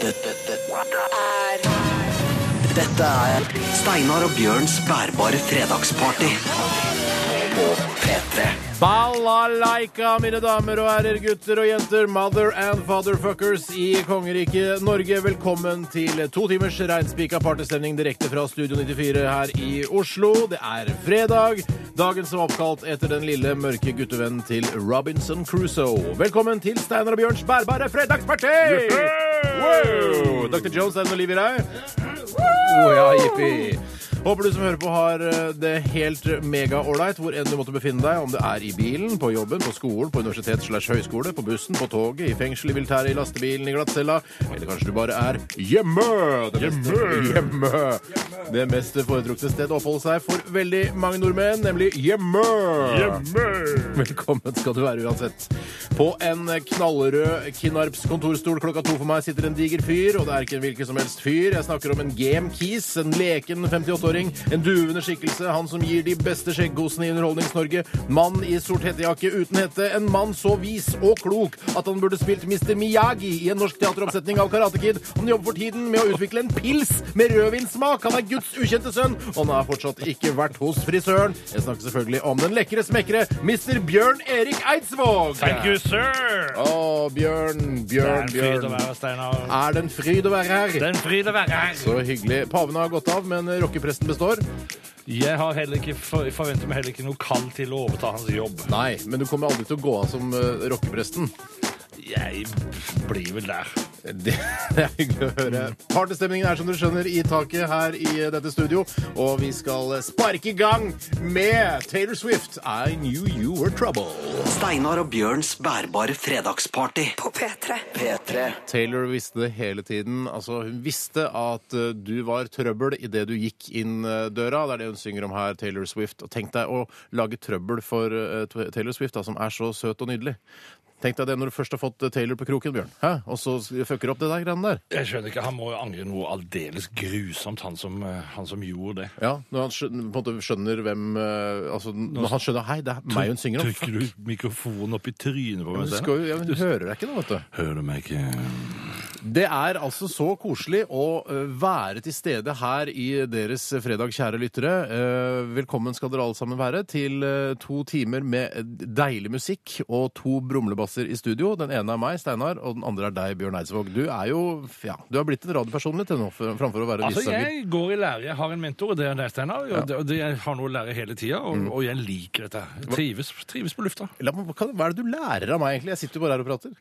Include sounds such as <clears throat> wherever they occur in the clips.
Dette, dette, er dette er Steinar og Bjørns bærbare fredagsparty på P3. Balalaika, mine damer og herrer, gutter og jenter, mother and fatherfuckers i kongeriket Norge. Velkommen til to timers reinspika partystemning direkte fra Studio 94 her i Oslo. Det er fredag, dagen som er oppkalt etter den lille mørke guttevennen til Robinson Crusoe. Velkommen til Steinar og Bjørns bærbare fredagsparty! Wow! Dr. Jones, er det liv i deg? Oh, ja, jippi. Håper du som hører på har eh, det helt mega-ålreit hvor enn du måtte befinne deg, om det er i bilen, på jobben, på skolen, på universitet slash høyskole, på bussen, på toget, i fengsel, i militæret, i lastebilen, i glattcella, eller kanskje du bare er hjemme! Det meste, hjemme! Det mest foretrukne sted å oppholde seg for veldig mange nordmenn, nemlig hjemme! Hjemme! Velkommen skal du være uansett. På en knallrød Kinarps kontorstol klokka to for meg sitter en diger fyr, og det er ikke en hvilken som helst fyr. Jeg snakker om en game keys, en leken 58-åring, en duvende skikkelse, han som gir de beste skjeggosene i Underholdnings-Norge, mann i sort hettejakke uten hette, en mann så vis og klok at han burde spilt Mr. Miyagi i en norsk teateroppsetning av Karate Kid. Han jobber for tiden med å utvikle en pils med rødvinssmak. Han er Guds ukjente sønn, og han har fortsatt ikke vært hos frisøren. Jeg snakker selvfølgelig om den lekre smekkere Mr. Bjørn Erik Eidsvåg. Thank you, sir! Å, Bjørn, Bjørn, Bjørn. Det er en fryd å være Steinar. Er det en fryd å være her? Det er en fryd å være her. Så hyggelig. Paven har gått av, men rockepresten består. Jeg har heller ikke forventer meg heller ikke noe kall til å overta hans jobb. Nei, men du kommer aldri til å gå av som uh, rockepresten. Jeg blir vel der. Det, <laughs> det er hyggelig å høre. Partystemningen er som du skjønner i taket her i dette studio, og vi skal sparke i gang med Taylor Swift. I knew you were trouble. Steinar og Bjørns bærbare fredagsparty på P3. P3. Taylor visste det hele tiden. Altså, hun visste at uh, du var trøbbel idet du gikk inn uh, døra. Det er det hun synger om her, Taylor Swift. Og tenk deg å lage trøbbel for uh, Taylor Swift, da, som er så søt og nydelig. Tenk deg det når du først har fått uh, Taylor på kroken, Bjørn. Hæ? Og så fucker opp det der greiene der. Jeg skjønner ikke, Han må jo angre noe aldeles grusomt, han som, eh, han som gjorde det. Ja, Når han skjønner, på en måte skjønner hvem uh, Altså, når han skjønner Hei, det er meg hun synger om. Trykker du mikrofonen opp i trynet på Du meg? skal jo, ja, men du hører deg ikke nå, vet du. Hører du meg ikke? Det er altså så koselig å eh, være til stede her i deres fredag, kjære lyttere. Eh, Velkommen skal dere alle sammen være til eh, to timer med deilig musikk og to brumlebasser i studio. Den ene er meg, Steinar, og den andre er deg, Bjørn Eidsvåg. Du er jo ja, du har blitt en radiopersonlighet nå, framfor å være Altså, vissanger. Jeg går i lære. Jeg har en mentor, og det er deg, Steinar. Og det- og det- Jeg har noe å lære hele tida, og, Mm. og jeg liker dette. Jeg trives, trives på lufta. La Hva hva er det du lærer av meg, egentlig? Jeg sitter jo bare her og prater.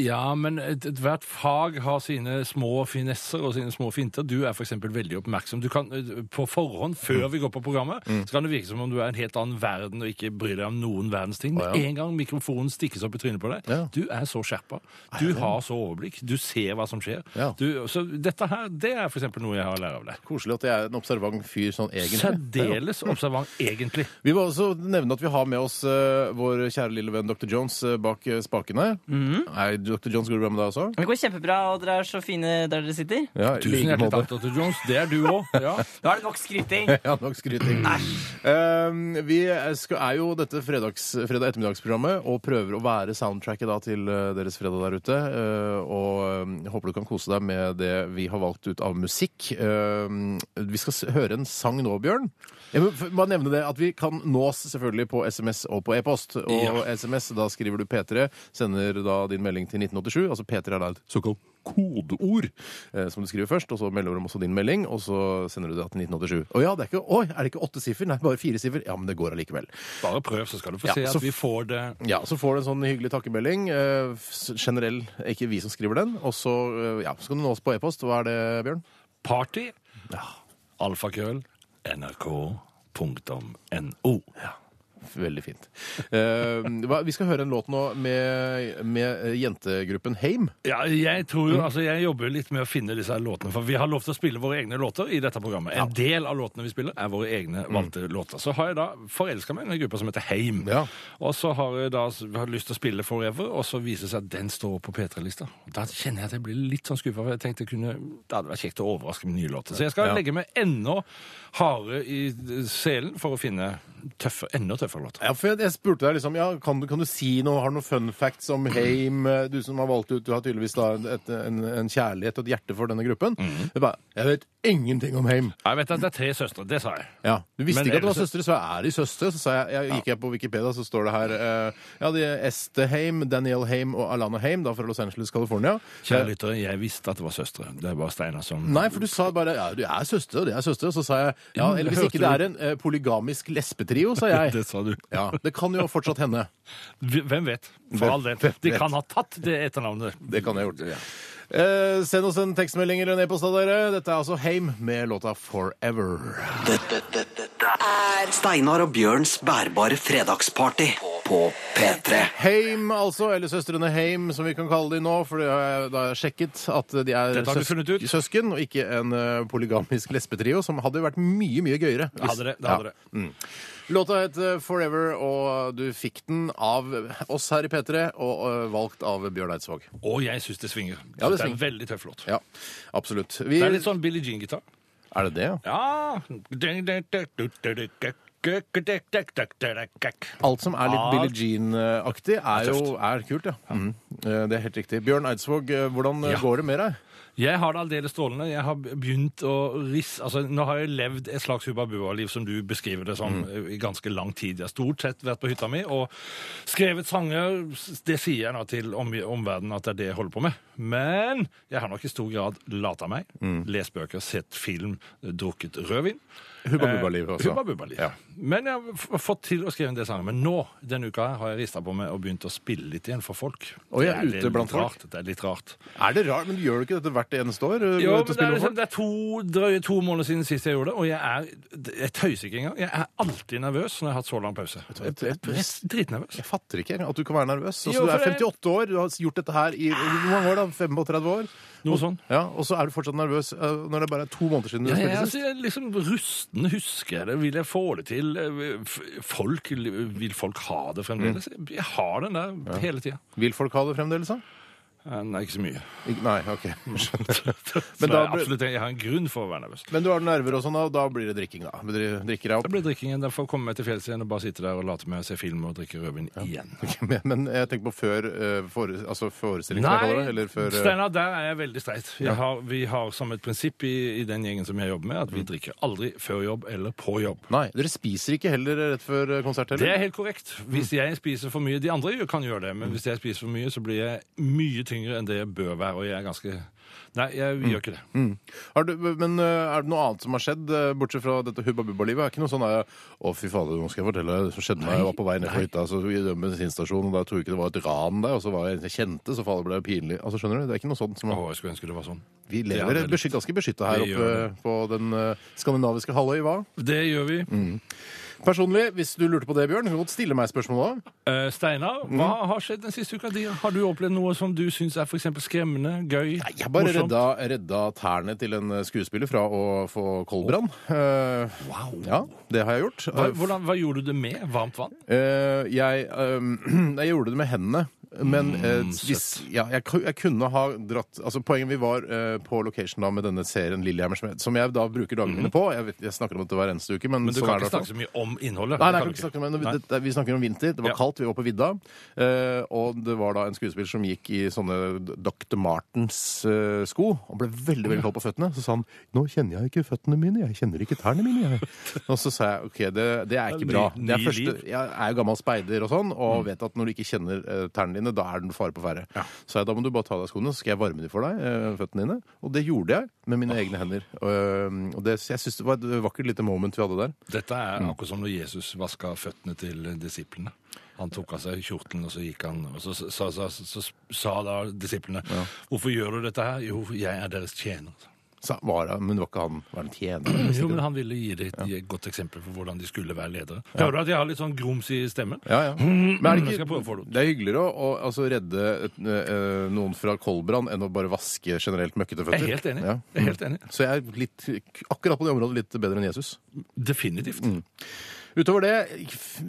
Ja, men ethvert et, hvert fag har sine små finesser og sine små finter. Du er f.eks. veldig oppmerksom. Du kan, eh, På forhånd, før vi går på programmet, Mm. så kan det virke som om du er en helt annen verden og ikke bryr deg om noen verdens ting. Men ja. en gang mikrofonen stikkes opp i trynet på deg, Ja. du er så skjerpa. Du har så overblikk. Du ser hva som skjer. Ja. Du, så dette her, det er f.eks. noe jeg har lært av deg. Koselig at jeg er en observant fyr sånn egentlig. Særdeles observant, egentlig. Vi må også nevne at vi har med oss uh, vår kjære lille venn Dr. Jones uh, bak spakene. Nei, Dr. Jones, går det bra med deg også? Det går kjempebra, og dere er så fine der dere sitter. Ja, Tusen like hjertelig takk, Dr. Jones. Det er du òg. Ja. <laughs> Da er det nok skryting. <laughs> Ja, nok skryting. Uh, vi skal, er jo dette fredags, fredag ettermiddagsprogrammet og prøver å være soundtracket da, til eh, deres fredag der ute. Uh, og jeg håper du kan kose deg med det vi har valgt ut av musikk. Uh, vi skal høre en sang nå, Bjørn. Jeg må bare nevne det at Vi kan nås selvfølgelig på SMS og på e-post. Og Ja. SMS, da skriver du P3, sender da din melding til 1987. Altså P3 er da et såkalt kodeord eh, som du skriver først, og så melder du om også din melding, og så sender du det til 1987. Å ja, det er ikke, oi, er det ikke åtte siffer? Nei, bare fire siffer. Ja, men det går allikevel. Bare prøv, så skal du få Ja, se så at vi får det Ja, Så får du en sånn hyggelig takkemelding. Eh, generell, ikke vi som skriver den. Og så eh, ja, så kan du nå oss på e-post. Hva er det, Bjørn? Party. Ja. Alfakrøll. nrk.no. Veldig fint. Eh, hva- vi skal høre en låt nå med, med eh, jentegruppen Heim. Ja, jeg tror jo, altså jeg jobber litt med å finne disse her låtene, for vi har lov til å spille våre egne låter i dette programmet. En del av låtene vi spiller er våre egne valgte låter. Så har jeg da forelska meg i en gruppe som heter Heim. Ja. Og så har jeg da har lyst til å spille Forever, og så viser det seg at den står på P3-lista. Da kjenner jeg at jeg blir litt sånn skuffa, for jeg tenkte kunne, det hadde vært kjekt å overraske med nye låter. Så jeg skal Ja. legge meg enda hardere i selen for å finne tøffe, enda tøffere fra. Ja, for jeg, jeg spurte deg liksom, ja, kan du, kan du si noe, har du noen fun facts om Heim? eh, Du som har valgt ut, du har tydeligvis da et, en, en kjærlighet og et hjerte for denne gruppen. Jeg bare, jeg vet ingenting om Heim. Jeg vet at det er tre søstre. Det sa jeg. Ja, Du visste Men ikke at det var søstre, så er de søstre. Så sa jeg, jeg gikk jeg på Wikipedia, så står det her uh, Ja, de er Este Heim, Daniel Heim og Alana Heim, da fra Los Angeles, California. Kjære lyttere, jeg visste at det var søstre. Det var Steinar som Nei, for du sa bare ja, du er søstre, og det er søstre. Så sa jeg ja, eller hvis ikke det er en uh, polygamisk lesbetrio, sa jeg. <laughs> Det sa du. Ja, Det kan jo fortsatt hende. Hvem vet? For all del. De kan ha tatt det etternavnet. Det kan jeg gjort. Eh, send oss en tekstmelding eller en e-post av dere. Dette er altså Heim med låta 'Forever'. Dette, dette, dette er Steinar og Bjørns bærbare fredagsparty på P3. Heim, altså, eller søstrene Heim, som vi kan kalle de nå, for det har jeg da sjekket at de er ut. søsken, og ikke en uh, polygamisk lesbetrio, som hadde vært mye, mye gøyere. Det hadde det. det, hadde det. Låta het eh, 'Forever', og du fikk den av oss her i P3, og eh, valgt av Bjørn Eidsvåg. Og jeg syns det svinger. Ja, det det er en veldig tøff låt. Ja, absolutt. Vi, Det er litt sånn Billie Jean-gitar. Er det det? ja? Ja. Alt som er litt Billie Jean-aktig, er jo er kult, ja. Mhm. Eh, Det er helt riktig. Bjørn Eidsvåg, hvordan Ja. går det med deg? Jeg har det aldeles strålende. Jeg har begynt å risse altså, Nå har jeg levd et slags Hubba Bua-liv, som du beskriver det som, i ganske lang tid. Jeg har stort sett vært på hytta mi og skrevet sanger. Det sier jeg nå til om- omverdenen at det er det jeg holder på med. Men jeg har nok i stor grad lata meg. Lest bøker, sett film, drukket rødvin. Hubba Bubba-liv også. Hubba. Ja. Men jeg har fått til å skrive en del sanger. Men nå, denne uka her, har jeg rista på meg og begynt å spille litt igjen for folk. Og jeg er Det ute blant folk? Rart. Det er litt rart. Er det rart, men gjør du ikke dette hvert eneste år? eh, Jo, men det er, liksom, det er to, drøye to måneder siden sist jeg gjorde det, og jeg er Jeg tøyser ikke engang. Jeg er alltid nervøs når jeg har hatt så lang pause. Jeg- jeg- Jeg er Dritnervøs. Jeg fatter ikke at du kan være nervøs. Altså, Jo, du er 58 år, du har gjort dette her i hvor mange år da? 35 år? Noe sånn. Ja, Og så er du fortsatt nervøs eh, når det bare er to måneder siden du Ja, jeg, spilte altså, sist? jeg er liksom rusten. Husker jeg det? Vil jeg få det til? Folk, vil folk ha det fremdeles? Mm. Jeg har den der hele tida. Vil folk ha det fremdeles, da? Nei, ikke så mye. Ik- Nei, OK. <laughs> Skjønner. <laughs> Men da da, absolutt, jeg har en grunn for å være nervøs. Men du har nerver og sånn, og da blir det drikking, da. Drikker jeg opp? Det blir drikkingen. Da får jeg til fjells igjen og bare sitte der og late meg å se film og drikke rødvin igjen. <laughs> Okay, Men- Men jeg tenker på før eh, fore, altså forestillingen, Nei, det. Eller før eh, Steinar, der er jeg veldig streit. Jeg har, vi har som et prinsipp i, i den gjengen som jeg jobber med, at Mm. vi drikker aldri før jobb eller på jobb. Nei, dere spiser ikke heller rett før konsert heller? Det er helt korrekt. Hvis jeg spiser for mye De andre kan gjøre det, men hvis jeg spiser for mye, så blir jeg mye tyngre enn det jeg bør være. Og jeg er ganske Nei, jeg gjør ikke det. Har du, men eh, er det noe annet som har skjedd, eh, bortsett fra dette Hubba Bubba-livet? Er ikke noe sånn der, Å, fy fader, nå skal jeg fortelle det som skjedde meg. Jeg var på vei ned på hytta så i den bensinstasjonen, og da tror jeg ikke det var et ran der, og så var jeg en jeg kjente, så fader ble det pinlig. Altså, skjønner du? Det er ikke noe sånt som Å, jeg skulle ønske det var sånn. Vi lever det er ganske beskytta her oppe på den eh, skandinaviske halvøy, hva? Det gjør vi. Mm. Personlig, hvis du lurte på det, Bjørn, kan du godt stille meg spørsmål da. Eh, Steinar, hva har skjedd den siste uka? di? Har du opplevd noe som du syns er for eksempel skremmende, gøy, Nei, jeg bare morsomt? redda, redda tærne til en eh, skuespiller fra å få koldbrann. Eh, Wow. ja, det har jeg gjort. Hva, hvordan, hva gjorde du det med? Varmt vann? Eh, jeg, eh, <clears throat> jeg gjorde det med hendene. Men eh, Mm, hvis, ja, jeg, ku- jeg kunne ha dratt altså Poenget vi var eh, på location da med denne serien Lillehammer, som jeg, som jeg da bruker dagene mine på. Jeg, vet, jeg snakker om dette hver eneste uke, men, Mhm. Men du sånn kan er det ikke i hvert fall. snakke så mye om innholdet. Nei, nei, jeg kan ikke snakke om, men Nei. det, vi snakker om vinter. Det var Ja. kaldt, vi var på vidda. eh, og det var da en skuespiller som gikk i sånne Dr. Martens eh, sko. og ble veldig veldig kald på føttene. Så sa han nå kjenner jeg ikke føttene mine, jeg kjenner ikke tærne mine. jeg. <laughs> Og så sa jeg ok, det, det er ikke bra. Ny- Det er ny første, liv. jeg er jo gammel speider og sånn, og vet at når du ikke kjenner eh, tærne dine, da er den fare på ferde. Så jeg, da må du bare ta av deg skoene, så skal jeg varme dem for deg, eh, føttene dine. Og det gjorde jeg med mine egne hender. Og, og det, jeg syns det var et vakkert lite moment vi hadde der. Dette er akkurat som når Jesus vaska føttene til disiplene. Han tok av seg kjortelen, og så gikk han, og så sa, sa, så, så, sa da disiplene Hvorfor gjør du dette her? Jo, jeg er deres tjener. Sa, var, det- men det var ikke han var han tjener? Jo, men han ville gi det et et godt eksempel for hvordan de skulle være ledere. Hører du at jeg har litt sånn grums i stemmen? Ja, ja. Men er det, ikke, det er hyggeligere å, å altså, redde et, øh, noen fra koldbrann enn å bare vaske generelt møkkete Jeg føtter. er helt enig. Ja. Jeg er helt enig. Så jeg er litt, akkurat på det området litt bedre enn Jesus. Definitivt. Utover det,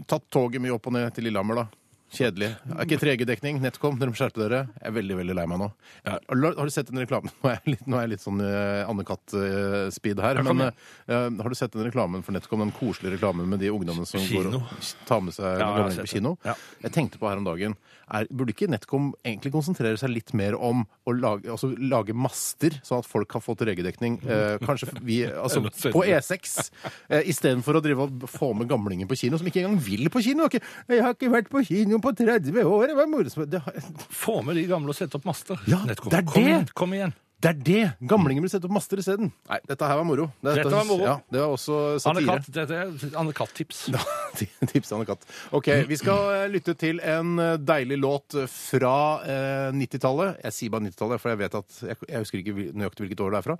tatt toget mye opp og ned til Lillehammer, da. Kjedelig. Er ikke 3G-dekning. NetCom, dere må skjerpe dere. Jeg er veldig veldig lei meg nå. Har, har du sett den reklamen? Nå er jeg litt, er jeg litt sånn uh, Anne-Katt-speed her. Men uh, har du sett den reklamen for NetCom? Den koselige reklamen med de ungdommene som Kino. går og tar med seg Ja, jeg på kino? Ja. Jeg tenkte på her om dagen er, Burde ikke NetCom egentlig konsentrere seg litt mer om å lage, altså, lage master, sånn at folk har fått 3G-dekning? Uh, kanskje vi, altså, <laughs> på E6, uh, istedenfor å drive og få med gamlinger på kino, som ikke engang vil på kino. 'Jeg har ikke vært på kino på 30 år.' Det var morsomt. Det, har- Få med de gamle og sette opp master. Ja, Netcom. det er kom det! Igjen, kom igjen. Det er det! Gamlingen vil sette opp master isteden. Nei, dette her var moro. Dette var moro. Ja, det var også satire. Anne-Katt, dette er Anne-Katt-tips. <laughs> <laughs> Tips til Anne-Katt. OK, vi skal eh, lytte til en eh, deilig låt fra eh, 90-tallet. Jeg sier bare 90-tallet, for jeg vet at jeg, jeg husker ikke hvil- nøyaktig hvilket år det er fra.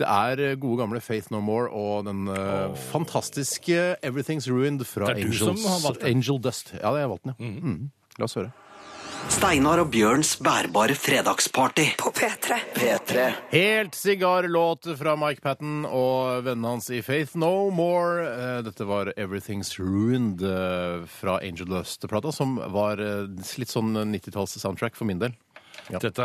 Det er eh, gode gamle Faith No More og den eh, fantastiske Everything's Ruined fra Det er du Angels, som har valgt den. Angel Dust. Ja, det har jeg valgt den, ja. Mm. La oss høre. Steinar og Bjørns bærbare fredagsparty. På P3. P3. Helt sigarlåt fra Mike Patten og vennene hans i Faith No More. Eh, Dette var Everything's Ruined eh, fra Angel Dust-plata, som var eh, litt sånn 90-talls-soundtrack for min del. Ja. Dette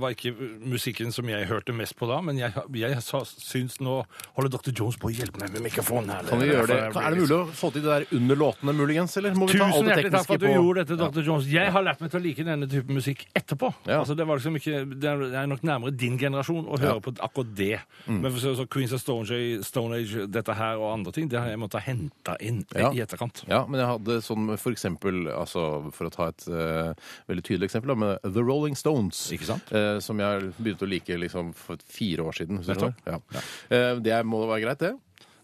var ikke musikken som jeg hørte mest på da, men jeg, jeg syns nå holder Dr. Jones på å hjelpe meg med mikrofonen her. Kan vi gjøre det? Er det mulig å få til det der under låtene, muligens? Eller må vi ta alt Tusen det hjertelig takk for at du på gjorde dette, Dr. Jones. Jeg har lært meg til å like denne type musikk etterpå. Ja. Altså, det, var liksom ikke, det er- nok nærmere din generasjon å høre på akkurat det. Mm. Men så, så Queens of Stone Age, Stone Age, dette her og andre ting, det har jeg måttet hente inn Ja. i etterkant. Ja, men jeg hadde sånn for eksempel, altså for å ta et uh, veldig tydelig eksempel, da, med The Rolling Stones. Ikke sant? Eh, som jeg begynte å like liksom for fire år siden. hvis du Nettopp. Ja. Eh, det må være greit, det.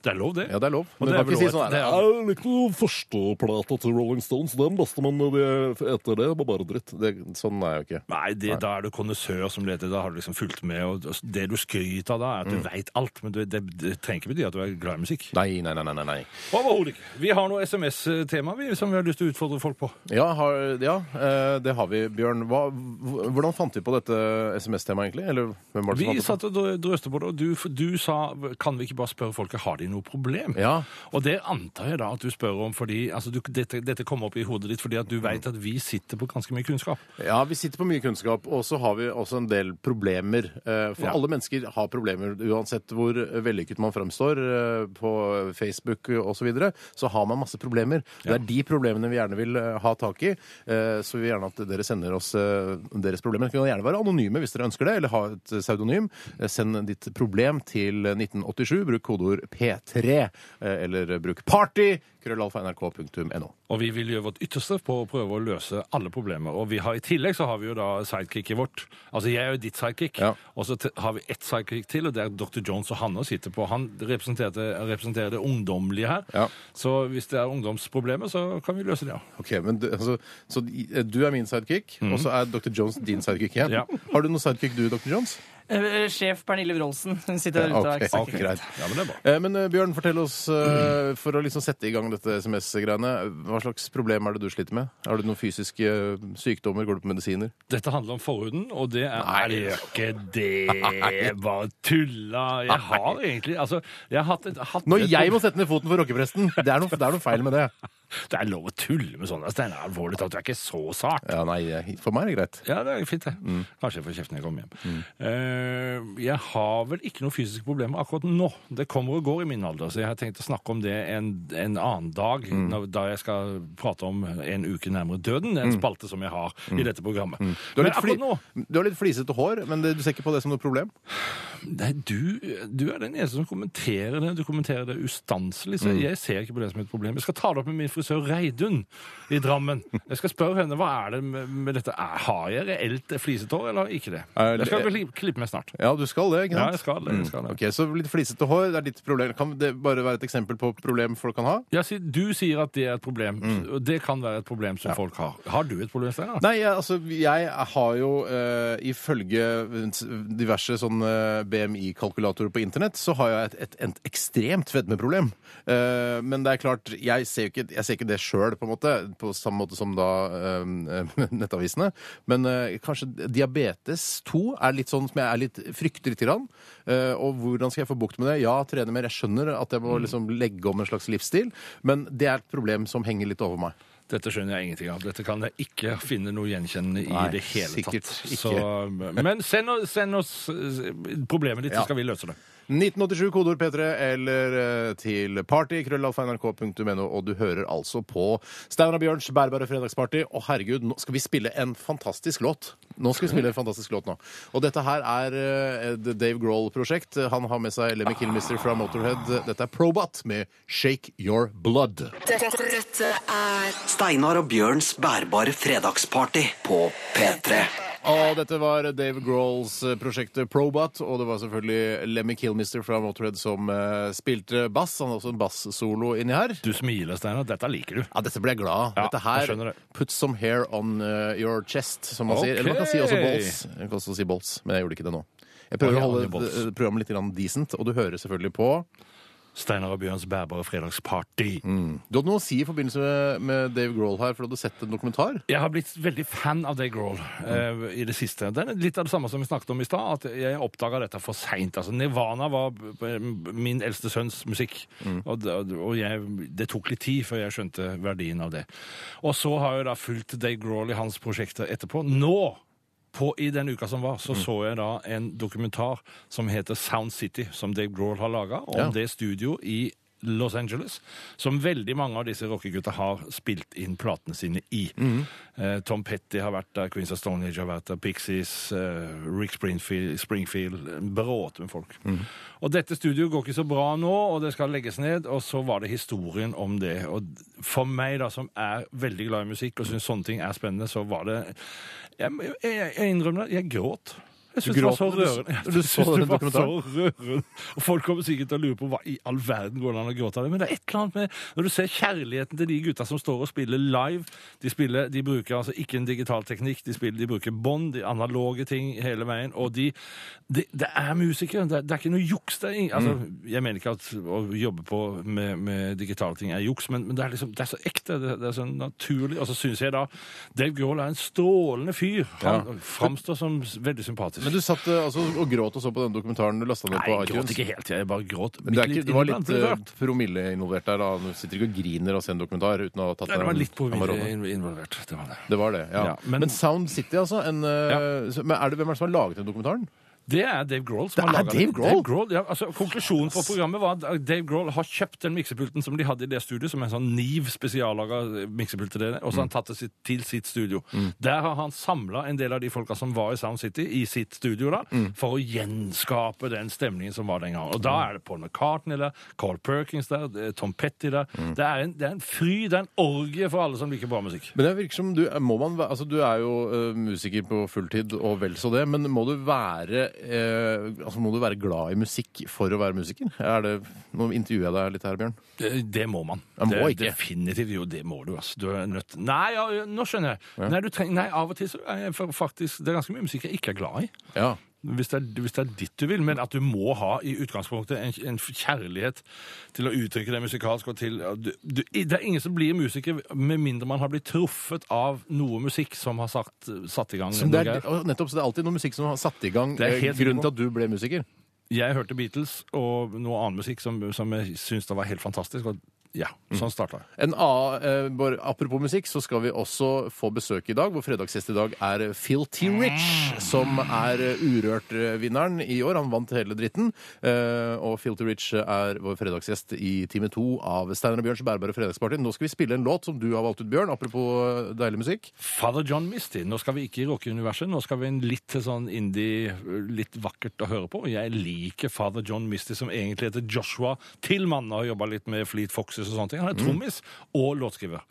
Det er lov, det. Ja, det er lov. Men det er vel si sånn det er- «Ja, ikke noe førsteplata til Rolling Stones, den beste, men det, etter det var bare dritt. Det, sånn er jeg jo ikke. Nei, det, da er du kondisør som leter. Da har du liksom fulgt med. og Det du skryter av da, er at du vet alt. Men det, det, det trenger ikke bety at du er glad i musikk. Nei, nei, nei, nei, nei, nei. Overhodet ikke. Vi har noe SMS-tema som vi har lyst til å utfordre folk på. Ja, har, ja eh, det har vi, Bjørn. Hva, hvordan fant vi på dette SMS-temaet, egentlig? Eller Vi satt og drøste på det, og du, du sa kan vi ikke bare spørre folket har de noe problem? Ja. Og det antar jeg da at du spør om fordi altså du, dette, dette kommer opp i hodet ditt fordi at du vet at vi sitter på ganske mye kunnskap. Ja, vi sitter på mye kunnskap, og så har vi også en del problemer. Eh, For Ja. alle mennesker har problemer, uansett hvor vellykket man fremstår eh, på Facebook osv. Så, videre, så har man masse problemer. Det er de problemene vi gjerne vil eh, ha tak i. Så vi vil gjerne at dere sender oss deres problemer. Vi kan gjerne være anonyme hvis dere ønsker det, eller ha et pseudonym. Send ditt problem til 1987. Bruk kodeord P3, eh, eller bruk party. krøllalfa.nrk.no. Og vi vil gjøre vårt ytterste på å prøve å løse alle problemer. Og vi har, i tillegg så har vi jo da sidekicket vårt. Altså jeg er jo ditt sidekick, Ja. og så har vi ett sidekick til, og det er Dr. Jones og Hanne sitter på. Han representerer det ungdommelige her. Ja. Så hvis det er ungdomsproblemer, så kan vi løse det, ja. Okay, men du, altså, Så eh, du er min sidekick, og så er Dr. Jones din sidekick igjen? Ja. Har du noen sidekick du, Dr. Jones? Eh, Sjef Pernille Wroldsen. Hun sitter der ute og er greit. Ja, men det er bra. Eh, Men eh, Bjørn, fortell oss, eh, for å liksom sette i gang dette SMS-greiene, hva slags problem er det du sliter med? Har du noen fysiske eh, sykdommer? Går du på medisiner? Dette handler om forhuden, og det er Nei. det gjør ikke det. <laughs> Bare tulla. Jeg har egentlig Altså, jeg har hatt et, hatt Når et- jeg må sette ned foten for rockepresten! Det er noe, det er noe feil med det. Det er lov å tulle med sånne. er alvorlig talt, det er ikke så sart. Ja, nei, For meg er det greit. Ja, det er fint, det. Kanskje jeg får kjeft når jeg kommer hjem. Eh, jeg har vel ikke noen fysiske problemer akkurat nå. Det kommer og går i min alder, så jeg har tenkt å snakke om det en, en annen dag, når, da jeg skal prate om en uke nærmere døden, en spalte som jeg har i dette programmet. Du har, Men akkurat nå du har litt flisete hår, men det, du ser ikke på det som noe problem? Nei, du, du er den eneste som kommenterer det. Du kommenterer det ustanselig. Så jeg ser ikke på det som et problem. Jeg skal ta det opp med min frisør Reidun i Drammen. Jeg skal spørre henne hva er det med, med dette. Har jeg reelt flisete hår, eller ikke det? Jeg skal vel klippe meg snart. Ja, du skal det, ikke sant? Ja, jeg skal det. Jeg skal det. Ok, Så litt flisete hår, det er ditt problem. Kan det bare være et eksempel på problem folk kan ha? Ja, du sier at det er et problem. og Det kan være et problem som folk har. Har du et problem, Steinar? Nei, jeg, altså, jeg har jo uh, ifølge diverse sånne BMI-kalkulatorer på internett, så har jeg et, et, et ekstremt fedmeproblem. Uh, men det er klart, jeg ser jo ikke, jeg ser ikke det sjøl, på en måte, på samme måte som da eh, <laughs> nettavisene. Men eh, kanskje diabetes 2 er litt sånn som jeg er litt, frykter lite Grann. Eh, og hvordan skal jeg få bukt med det? Ja, trene mer. Jeg skjønner at jeg må liksom legge om en slags livsstil, men det er et problem som henger litt over meg. Dette skjønner jeg ingenting av. Dette kan jeg ikke finne noe gjenkjennende i Nei, det hele tatt. Så, men send, oss- send oss eh, problemet ditt, Ja. så skal vi løse det. 1987 kodeord P3 eller eh, til party krøllalfa.nrk.no, og du hører altså på Steinar og Bjørns bærbare fredagsparty. Og herregud, nå skal vi spille en fantastisk låt. Nå skal vi spille en fantastisk låt nå. Og dette her er eh, Dave Grohl-prosjekt. Han har med seg Lemmy Killmister fra Motorhead. Dette er Probot med Shake Your Blood. Dette, dette er Steinar og Bjørns bærbare fredagsparty på P3. Og dette var Dave Grohls eh, prosjekt Probot, og det var selvfølgelig Lemmy Kilmister fra Motorhead som eh, spilte bass. Han har også en bassolo inni her. Du smiler, Steinar. Dette liker du. Ja, dette ble jeg glad av. Ja, Dette jeg her skjønner det. Put some hair on uh, your chest, som man sier. Eller man kan si også balls. Jeg kan også si balls, men jeg gjorde ikke det nå. Jeg prøver å holde eh, programmet litt grann decent, og du hører selvfølgelig på Steinar og Bjørns bærbare fredagsparty. Du hadde noe å si i forbindelse med, med Dave Grohl her, for du hadde sett en dokumentar. Jeg har blitt veldig fan av Dave Grohl eh, i det siste. Det er litt av det samme som vi snakket om i stad, at jeg oppdaga dette for seint. Altså, Nirvana var b- min eldste sønns musikk, og, og jeg, det tok litt tid før jeg skjønte verdien av det. Og så har jeg da fulgt Dave Grohl i hans prosjekter etterpå. Nå! På, I den uka som var, så så jeg da en dokumentar som heter Sound City, som Dave Grohl har laga, om Ja. det studioet i Los Angeles, som veldig mange av disse rockegutta har spilt inn platene sine i. Eh, Tom Petty har vært der, Queens of Stone Age har vært der, Pixies, eh, Rick Springfield, Springfield bråte med folk. Og dette studioet går ikke så bra nå, og det skal legges ned, og så var det historien om det. Og for meg, da, som er veldig glad i musikk og syns sånne ting er spennende, så var det Jeg, jeg, jeg innrømmer det, jeg gråt. Jeg Du synes det var så gråt når du- så <laughs> det var så rørende. Og folk kommer sikkert til å lure på hva i all verden går det an å gråte av det. Men det er et eller annet med Når du ser kjærligheten til de gutta som står og spiller live De, spiller, de bruker altså ikke en digital teknikk, de, spiller, de bruker bånd, de analoge ting hele veien. Og de Det er musikere. Det, det er ikke noe juks. Det er, altså, Jeg mener ikke at å jobbe på med, med digitale ting er juks, men, men det, er liksom, det er så ekte. Det, det er så naturlig. Og så syns jeg da Dave Grohl er en strålende fyr. Han Ja. framstår som veldig sympatisk. Men du satt eh, altså og gråt og så på den dokumentaren du lasta ned Nei, på jeg gråt iTunes. ikke helt. Jeg bare gråt. Men det, er bitte ikke, det var litt eh, promille involvert der. da. Du sitter ikke og griner av å se en dokumentar uten å ha tatt Nei, det var litt på Amarone. involvert. Det var det. Det var det, ja. Ja, men- men, Sound City, altså. En, eh, så- men er det, hvem er det som har laget den dokumentaren? Det er Dave Grohl som Det har er Grohl? Dave. Grohl? ja, altså, konklusjonen på programmet var at Dave Grohl har kjøpt den miksepulten som de hadde i det studioet, som er en sånn Niv spesiallaga miksepult til det, og så har han tatt det til sitt studio. Der har han samla en del av de folka som var i Sound City, i sitt studio, da, for å gjenskape den stemningen som var den gangen. Og da er det Paul McCartney der, Carl Perkins der, er Tom Petty der. Det, er en, det er en fry, det er en orgie for alle som liker bra musikk. Men det virker som du må man, altså du er jo uh, musiker på fulltid og vel så det, men må du være eh, altså må du være glad i musikk for å være musiker? Er det, Nå intervjuer jeg deg litt her, Bjørn. Det, det må man. Jeg må det, ikke. Definitivt. Jo, det må du. altså. Du er nødt Nei, ja, nå skjønner jeg. Nei, du treng... Nei, av og til så er jeg faktisk Det er ganske mye musikk jeg ikke er glad i. Ja. Hvis det, er, hvis det er ditt du vil, men at du må ha i utgangspunktet en, en kjærlighet til å uttrykke det musikalsk. til... Du, du, det er ingen som blir musiker med mindre man har blitt truffet av noe musikk som har satt, satt i gang. Så det er, nettopp, så det er alltid noe musikk som har satt i gang Det eh, helt grunnen til at du ble musiker. Jeg hørte Beatles og noe annen musikk som, som jeg syntes var helt fantastisk. og ja, sånn starta jeg. En annen, eh, bare, apropos musikk, så skal vi også få besøk i dag. Vår fredagsgjest i dag er Filty Rich, som er eh, Urørt-vinneren i år. Han vant hele dritten. Eh, og Filty Rich er vår fredagsgjest i time to av Steinar og Bjørns bærbare fredagsparty. Nå skal vi spille en låt som du har valgt ut, Bjørn. Apropos eh, deilig musikk. Father John Misty. Nå skal vi ikke i rockeuniverset. Nå skal vi en litt til sånn indie, litt vakkert å høre på. Jeg liker Father John Misty, som egentlig heter Joshua Tillman og har jobba litt med Fleet Foxes og sånne ting. Han er trommis og låtskriver.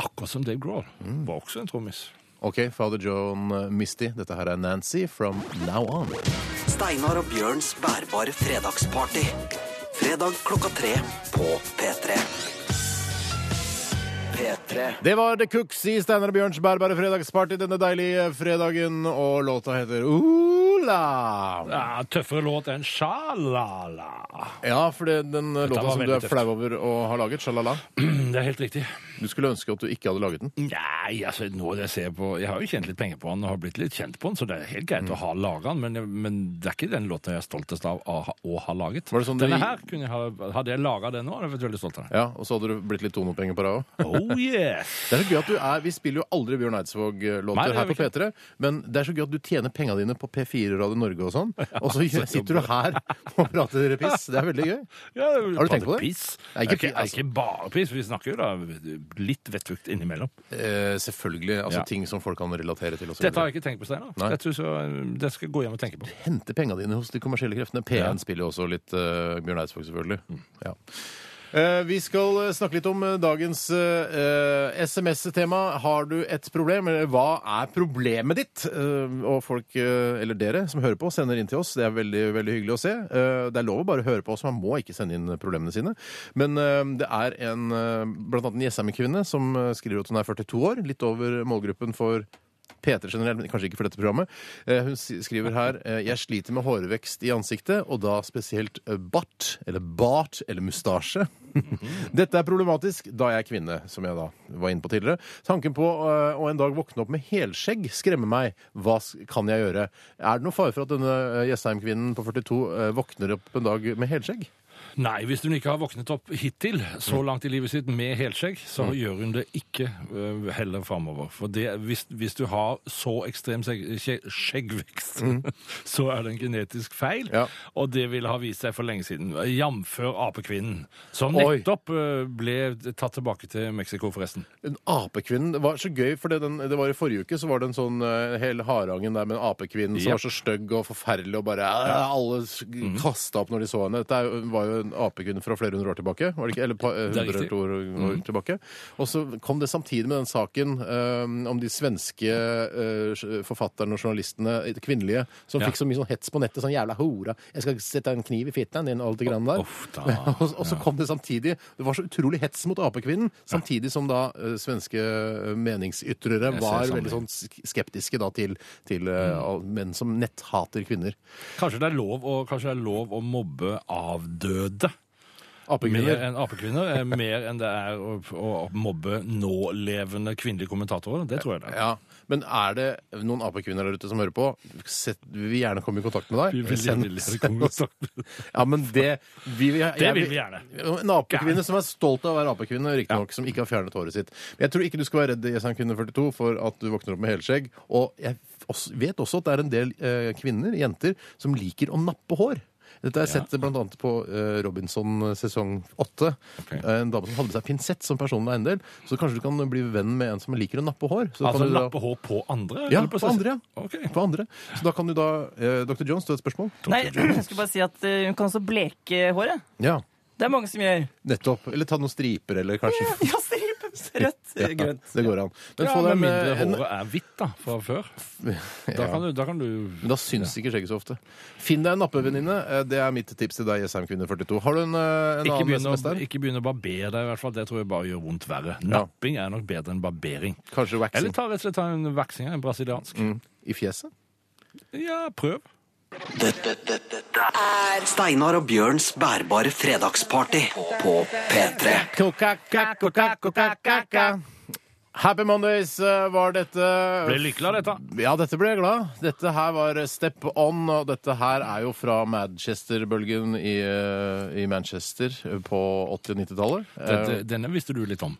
Akkurat som Dave Grohl. Var også en trommis. OK, Father John eh, Misty. Dette her er Nancy from Now On. Steinar og Bjørns bærbare fredagsparty. Fredag klokka tre på P3. P3. Det var The Cooks i Steinar og Bjørns bærbare fredagsparty denne deilige fredagen, og låta heter Ola. Ja, tøffere låt enn Sjalala. Ja, for det, den låta var som du veldig er tøft. flau over å ha laget, Shalala, <clears throat> Det er helt riktig. du skulle ønske at du ikke hadde laget den. Nei, altså, nå det jeg ser på Jeg har jo tjent litt penger på den og har blitt litt kjent på den, så det er helt greit å ha laga den, men, men det er ikke den låten jeg er stoltest av å ha, å ha laget. Var det sånn du- Denne her kunne jeg ha Hadde jeg laga den nå, hadde jeg vært veldig stolt av den. Ja, Og så hadde du blitt litt tonopenger på deg òg. Oh yes! Det er så gøy at du er, Vi spiller jo aldri Bjørn Eidsvåg-låter her på vi P3, men det er så gøy at du tjener penga dine på P4 Radio Norge og sånn, og så sitter du her og prater piss. Det er veldig gøy. Ja, Har du tenkt på det? Piss. er Ikke, pi- altså- ikke bare piss, vi snakker jo da litt vettfugt innimellom. Eh, selvfølgelig. altså Ja. Ting som folk kan relatere til. Dette har jeg ikke tenkt på, Steinar. Nei. Det, skal jeg gå hjem og tenke på. Hente penga dine hos de kommersielle kreftene. P1 Ja. spiller jo også litt uh, Bjørn Eidsvåg, selvfølgelig. Ja. Eh, vi skal eh, snakke litt om eh, dagens eh, SMS-tema. Har du et problem, eller hva er problemet ditt? Eh, og folk, eh, eller dere som hører på, sender inn til oss. Det er veldig veldig hyggelig å se. Eh, det er lov å bare høre på oss, man må ikke sende inn problemene sine. Men eh, det er en, eh, blant annet en Jessheim-kvinne som skriver at hun er 42 år, litt over målgruppen for P3 generelt, men kanskje ikke for dette programmet. Eh, Hun skriver her eh, Jeg sliter med hårvekst i ansiktet, og da spesielt eh, bart, eller bart, eller mustasje. <laughs> Dette er problematisk da jeg er kvinne, som jeg da var inne på tidligere. Tanken på å en dag våkne opp med helskjegg skremmer meg. Hva kan jeg gjøre? Er det noe fare for at denne Jessheim-kvinnen på 42 eh, våkner opp en dag med helskjegg? Nei, hvis hun ikke har våknet opp hittil, så langt i livet sitt med helskjegg, så gjør hun det ikke øh, heller framover. For det, hvis, hvis du har så ekstrem skjeggvekst, mm. <laughs> så er det en genetisk feil. Ja. Og det ville ha vist seg for lenge siden. Jf. apekvinnen, som nettopp Oi. ble tatt tilbake til Mexico, forresten. Apekvinnen Det var så gøy, for det, den, det var i forrige uke så var det en sånn uh, hel harangen der med en apekvinne som var så stygg og forferdelig, og bare uh, alle Mhm. kasta opp når de så henne. Dette var jo apekvinne fra flere hundre år tilbake. Var det ikke? Eller pa, eh, Det er 100 riktig. år, år tilbake. Og så kom det samtidig med den saken eh, om de svenske eh, forfatterne og journalistene, eh, kvinnelige, som Ja. fikk så mye sånn hets på nettet. Sånn jævla hora. Jeg skal sette en kniv i fitten din, og alt det grann der. Uff da. <laughs> og, og så kom det samtidig Det var så utrolig hets mot apekvinnen, samtidig som da eh, svenske eh, meningsytrere Jeg ser var veldig sånn sk- skeptiske da til, til eh, all- menn som netthater kvinner. Kanskje det er lov å, kanskje det er lov å mobbe avdøde? Mer Apekvinner. enn apekvinner? eh, Mer enn det er å, å mobbe nålevende kvinnelige kommentatorer? Det tror jeg det er. Ja, Men er det noen apekvinner der ute som hører på? Sett, vi vil gjerne komme i kontakt med deg. Vi vil Send- gjerne komme i kontakt med deg. Ja, men det vi, vil- Det vil vi gjerne. En apekvinne som er stolt av å være apekvinne, riktignok, som ikke har fjernet håret sitt. Men jeg tror ikke du skal være redd Jessheim kvinne 42 for at du våkner opp med helskjegg. Og jeg vet også at det er en del eh, kvinner, jenter, som liker å nappe hår. Dette har jeg sett annet på eh, Robinson sesong åtte. Ok. Eh, En dame som hadde med seg pinsett som personlig eiendel. Så kanskje du kan bli venn med en som liker å nappe hår. Så Altså kan du da- nappe hår på andre? Ja, eller på andre, ja. Okay. På andre. Så da kan du da eh, Dr. Jones, du har et spørsmål? Nei, <clears throat> jeg skulle bare si at uh, hun kan også bleke håret. Ja. Det er mange som gjør. Nettopp. Eller ta noen striper, eller kanskje Ja, stripe! <laughs> Rødt, Ja, grønt. Det går an. Men Ja, få med mindre en, håret er hvitt da, fra før. <laughs> Da Ja. kan du, da kan du Men da syns ikke skjegget så ofte. Finn deg en nappevenninne. Eh, Det er mitt tips til deg, Jessheim kvinne 42. Har du en, eh, en ikke annen begynne, SMS der? ikke begynne å barbere deg, i hvert fall. Det tror jeg bare gjør vondt verre. Napping er nok bedre enn barbering. Kanskje Eller ta rett og slett ta en vaksing, en brasiliansk. mm. i fjeset? Ja, prøv. Dette, dette, dette er Steinar og Bjørns bærbare fredagsparty på P3. Happy Mondays eh, var dette. Ble lykkelig av dette. Ja, dette ble jeg glad. Dette her var Step On, og dette her er jo fra Manchester-bølgen i, eh, i Manchester på 80- og 90-tallet. Denne visste du litt om.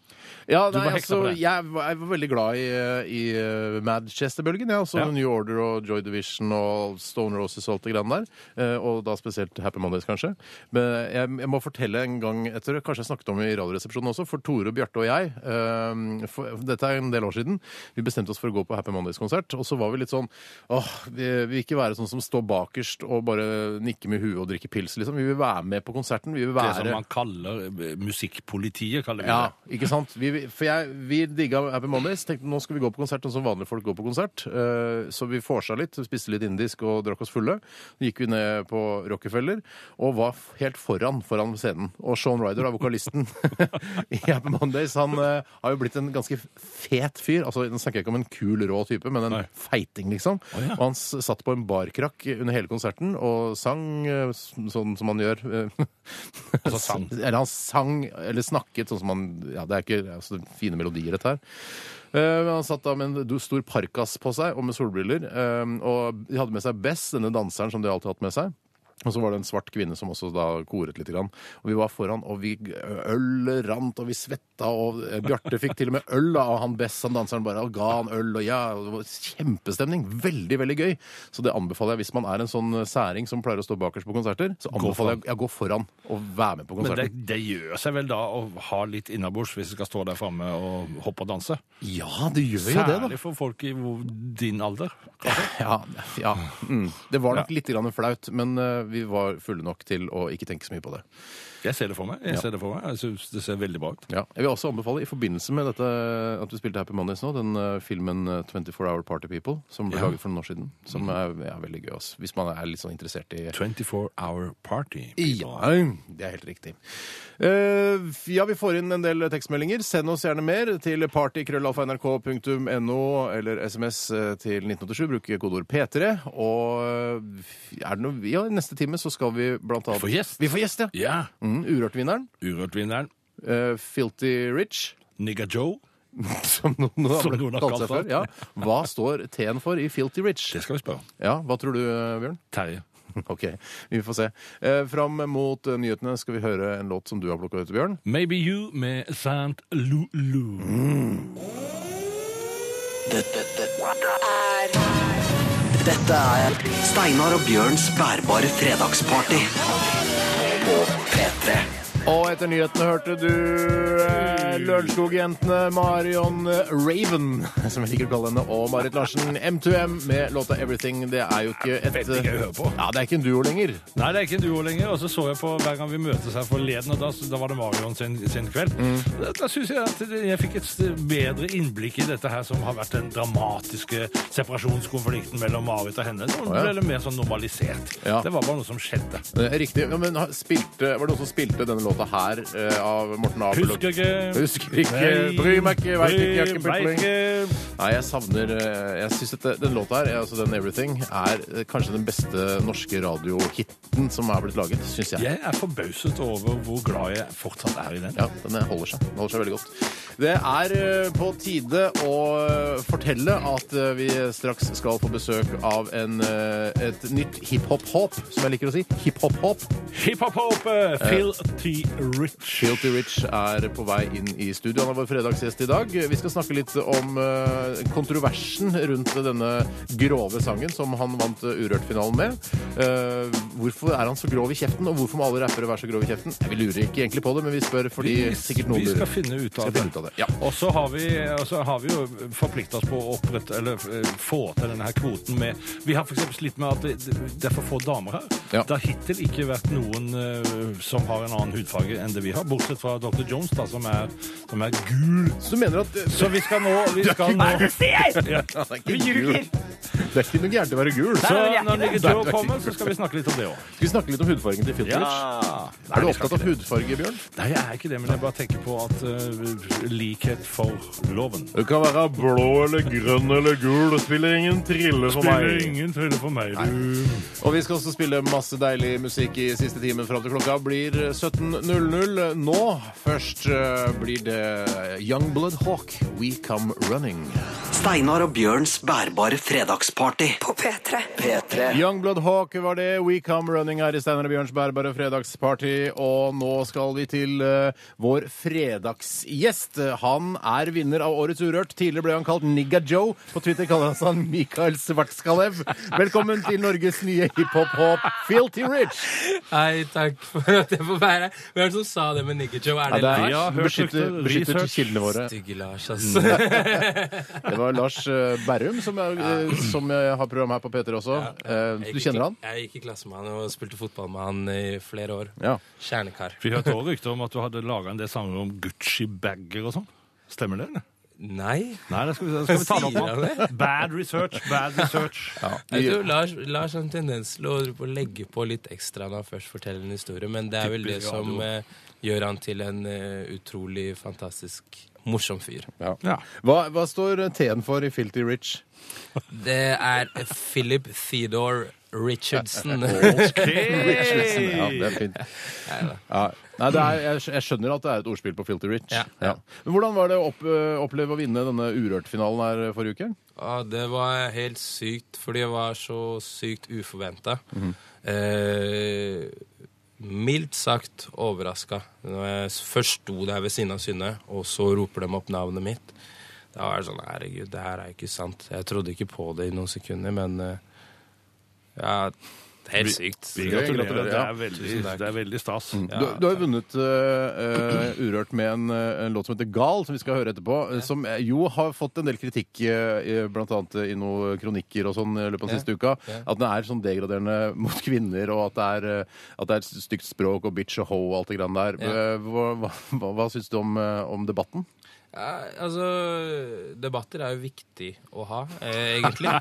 Ja, nei, var altså, det. jeg, var, jeg var veldig glad i, i uh, Manchester-bølgen. Ja, altså Ja. New Order og Joy Division og Stone Roses og alt det grann der. Eh, og da spesielt Happy Mondays, kanskje. Men jeg, jeg må fortelle en gang etter, kanskje jeg snakket om i Radioresepsjonen også, for Tore, Bjarte og jeg eh, for, Dette er en del år siden. Vi bestemte oss for å gå på Happy Mondays-konsert. Og så var vi litt sånn åh, vi, vi vil ikke være sånn som står bakerst og bare nikker med huet og drikker pils, liksom. Vi vil være med på konserten. Vi vil Det som man kaller eh, musikkpolitiet, kaller vi ja, det. ikke sant? Vi, for jeg, vi digga Happy Mondays. Tenkte nå skal vi gå på konsert sånn som vanlige folk går på konsert. Eh, så vi vorsa litt, spiste litt indisk og drakk oss fulle. Så gikk vi ned på Rockefeller og var f- helt foran foran scenen. Og Sean Ryder, da, vokalisten <laughs> i Happy Mondays, han eh, har jo blitt en ganske fet fyr. Altså, Nå snakker jeg ikke om en kul, rå type, men en Nei. feiting, liksom. Å, ja. Og han s- satt på en barkrakk under hele konserten og sang eh, s- sånn som han gjør. eh, <laughs> Altså sang. Eller han sang, eller snakket sånn som han Ja, det er ikke altså, fine melodier, dette her. Uh, han satt da med en stor parkas på seg og med solbriller. Uh, og de hadde med seg Bess, denne danseren som de alltid har hatt med seg. Og så var det en svart kvinne som også da koret litt. Grann. Og vi var foran, og vi øl rant, og vi svetta, og eh, Bjarte fikk til og med øl og han Bess, han danseren, bare og ga han øl, og ja, det var kjempestemning. Veldig, veldig gøy. Så det anbefaler jeg hvis man er en sånn særing som pleier å stå bakerst på konserter, så anbefaler jeg å gå foran og være med på Men det, det gjør seg vel da å ha litt innabords hvis du skal stå der framme og hoppe og danse? Ja, det gjør jo det, da. Særlig for folk i din alder. kanskje? <laughs> Ja, ja. Mm. Det var nok litt grann flaut, men eh, vi var fulle nok til å ikke tenke så mye på det. Jeg ser det for meg. Jeg Ja. ser det for meg. Jeg synes det ser veldig bra ut. Ja. Jeg vil også anbefale, i forbindelse med dette at vi spilte Happy Mondays nå, den uh, filmen eh, 24 Hour Party People, som ble Ja. laget for noen år siden, som er, ja, veldig gøy, også, Hvis man er litt sånn interessert i 24 Hour Party. ja, det er helt riktig. Eh, ja, vi får inn en del tekstmeldinger. Send oss gjerne mer til partykrøllalfa.nrk.no eller SMS eh, til 1987. Bruk kodeord P3. Og eh, er det noe Ja, neste time så skal vi blant annet får gjest. Vi får gjest, ja. Ja. Mm, Urørt-vinneren. Urørt-vinneren. eh, Filty Rich. Nigga Joe. <laughs> Som noen Som noen har kalt seg før. Ja. Hva står T-en for i Filty Rich? Det skal vi spørre. Ja, Hva tror du, Bjørn? Terje. <laughs> Ok, vi får se. Eh, fram mot eh, nyhetene skal vi høre en låt som du har plukka ut, Bjørn. Maybe You med Sant Lulu. Dette, dette, Er dette er Steinar og Bjørns bærbare fredagsparty på P3. Og etter nyhetene hørte du eh, Lørenskog-jentene Marion Raven, som jeg liker å kalle henne, og Marit Larsen M2M med låta 'Everything'. Det er jo ikke et Veldig gøy å høre på. Ja, det er ikke en duo lenger. Nei, det er ikke en duo lenger. Og så så jeg på hver gang vi møtes her forleden, og da, da var det Marion sin, sin kveld. Da, da syns jeg at jeg fikk et bedre innblikk i dette her som har vært den dramatiske separasjonskonflikten mellom Marit og henne. Det ble litt mer sånn normalisert. Ja. Det var bare noe som skjedde. Er Riktig. Ja, men spilte, var det noen som spilte denne låta her uh, av Morten Abel? Husker ikke. Husker ikke. Nei. Bry meg ikke. Veit ikke. Har ikke putling. Nei, jeg savner uh, Jeg syns den låta her, altså den 'Everything', er eh, kanskje den beste norske radiohiten som er blitt laget, syns jeg. Jeg er forbauset over hvor glad jeg fortsatt er i den. Ja, den holder seg. Den holder seg veldig godt. Det er på tide å fortelle at vi straks skal få besøk av en, et nytt hiphop-håp, som jeg liker å si. Hiphop-håp. Hiphop-hop, Rich. Filty Rich er på vei inn i studio. Han er vår fredagsgjest i dag. Vi skal snakke litt om eh, kontroversen rundt denne grove sangen som han vant eh, Urørt-finalen med. Eh, hvorfor er han så grov i kjeften, og hvorfor må alle rappere være så grove i kjeften? Vi lurer ikke egentlig på det, men vi spør fordi sikkert noen vi skal lurer. finne ut av Skal det. finne ut av det. Ja. Og så har vi, og så har vi jo forplikta oss på å opprette, eller eh, få til denne her kvoten med Vi har f.eks. slitt med at det, det er for få damer her. Ja. Det har hittil ikke vært noen eh, som har en annen hudfarge enn det vi har, bortsett fra Dr. Jones, da, som er, som er gul. Så du mener at eh, Så vi skal nå, vi <laughs> skal nå Ja, det, er ikke gul. det er ikke noe gærent å være gul. Så er når Nigga. Joe kommer, så skal vi snakke litt om det òg. Skal vi snakke litt om hudfargen til Filty Ja. Er du opptatt av hudfarge, Bjørn? Nei, jeg er ikke det, men jeg bare tenker på at uh, likhet for loven. Du kan være blå eller grønn eller gul. Det spiller ingen trille for meg. Spiller ingen trille for meg, du. Og vi skal også spille masse deilig musikk i siste timen fram til klokka blir 17.00. Nå først eh, blir det Youngblood Hawk, We Come Running. Steinar og Bjørns bærbare fredagsparty på P3. P3. Youngblood Hawk var det. We Come Running her i Steinar og Bjørns bærbare fredagsparty. Og nå skal vi til eh, vår fredagsgjest. Han er vinner av Årets Urørt. Tidligere ble han kalt Nigga Joe. På Twitter kaller han seg Mikael Svartskalev. Velkommen til Norges nye hiphop-håp, Filty Rich. Hei, takk for at jeg får være her. Hvem er det som sa det med Nigger Joe? Er Ja, det det er, Lars? Ja, beskytter, beskytter kildene våre. Stygge Lars, ass. Det var Lars eh, Berrum, som, er, eh, som jeg har program her på P3 også. Ja, Jeg Du kjenner han? Jeg gikk i klasse med han og spilte fotball med han i flere år. Ja. Kjernekar. Vi hørte også rykter om at du hadde laga en del sanger om Gucci-bager og sånn. Stemmer det? eller? Nei. Nei, det skal vi, skal vi ta det opp det? Bad research, bad research. Jeg tror Lars, Lars har en tendens til å legge på litt ekstra når han først forteller en historie, men det er vel det som eh, gjør han til en eh, utrolig fantastisk morsom fyr. Ja. Ja. Hva, hva står T-en for i Filty Rich? Det er Philip Theodore Richardson. <laughs> Richardson. Ja, det er fint. Ja. Nei, det er, jeg, jeg skjønner at det er et ordspill på Filty Rich. Ja. Men hvordan var det å opp, oppleve å vinne denne Urørt-finalen her forrige uke? Ja, det var helt sykt, fordi det var så sykt uforventa. eh, mildt sagt overraska. Når jeg først sto der ved siden av Synne, og så roper de opp navnet mitt. Da var det sånn Herregud, det her er ikke sant. Jeg trodde ikke på det i noen sekunder, men eh, Ja, helt sykt. Vi Gratulerer, gratulerer. Det er veldig, det er veldig stas. Du, du har jo vunnet uh, eh, Urørt med en, eh, en låt som heter Gal, som vi skal høre etterpå. Ja. Som jo har fått en del kritikk, uh, bl.a. i noen kronikker og sånn i løpet av den Ja. siste uka. Ja. At den er sånn degraderende <laughs> mot kvinner, og at det er, at det er et stygt språk og bitch og ho og alt det grann der. Ja. Hva, hva, hva, hva syns du om, om debatten? Ja, altså Debatter er jo viktig å ha, eh, egentlig.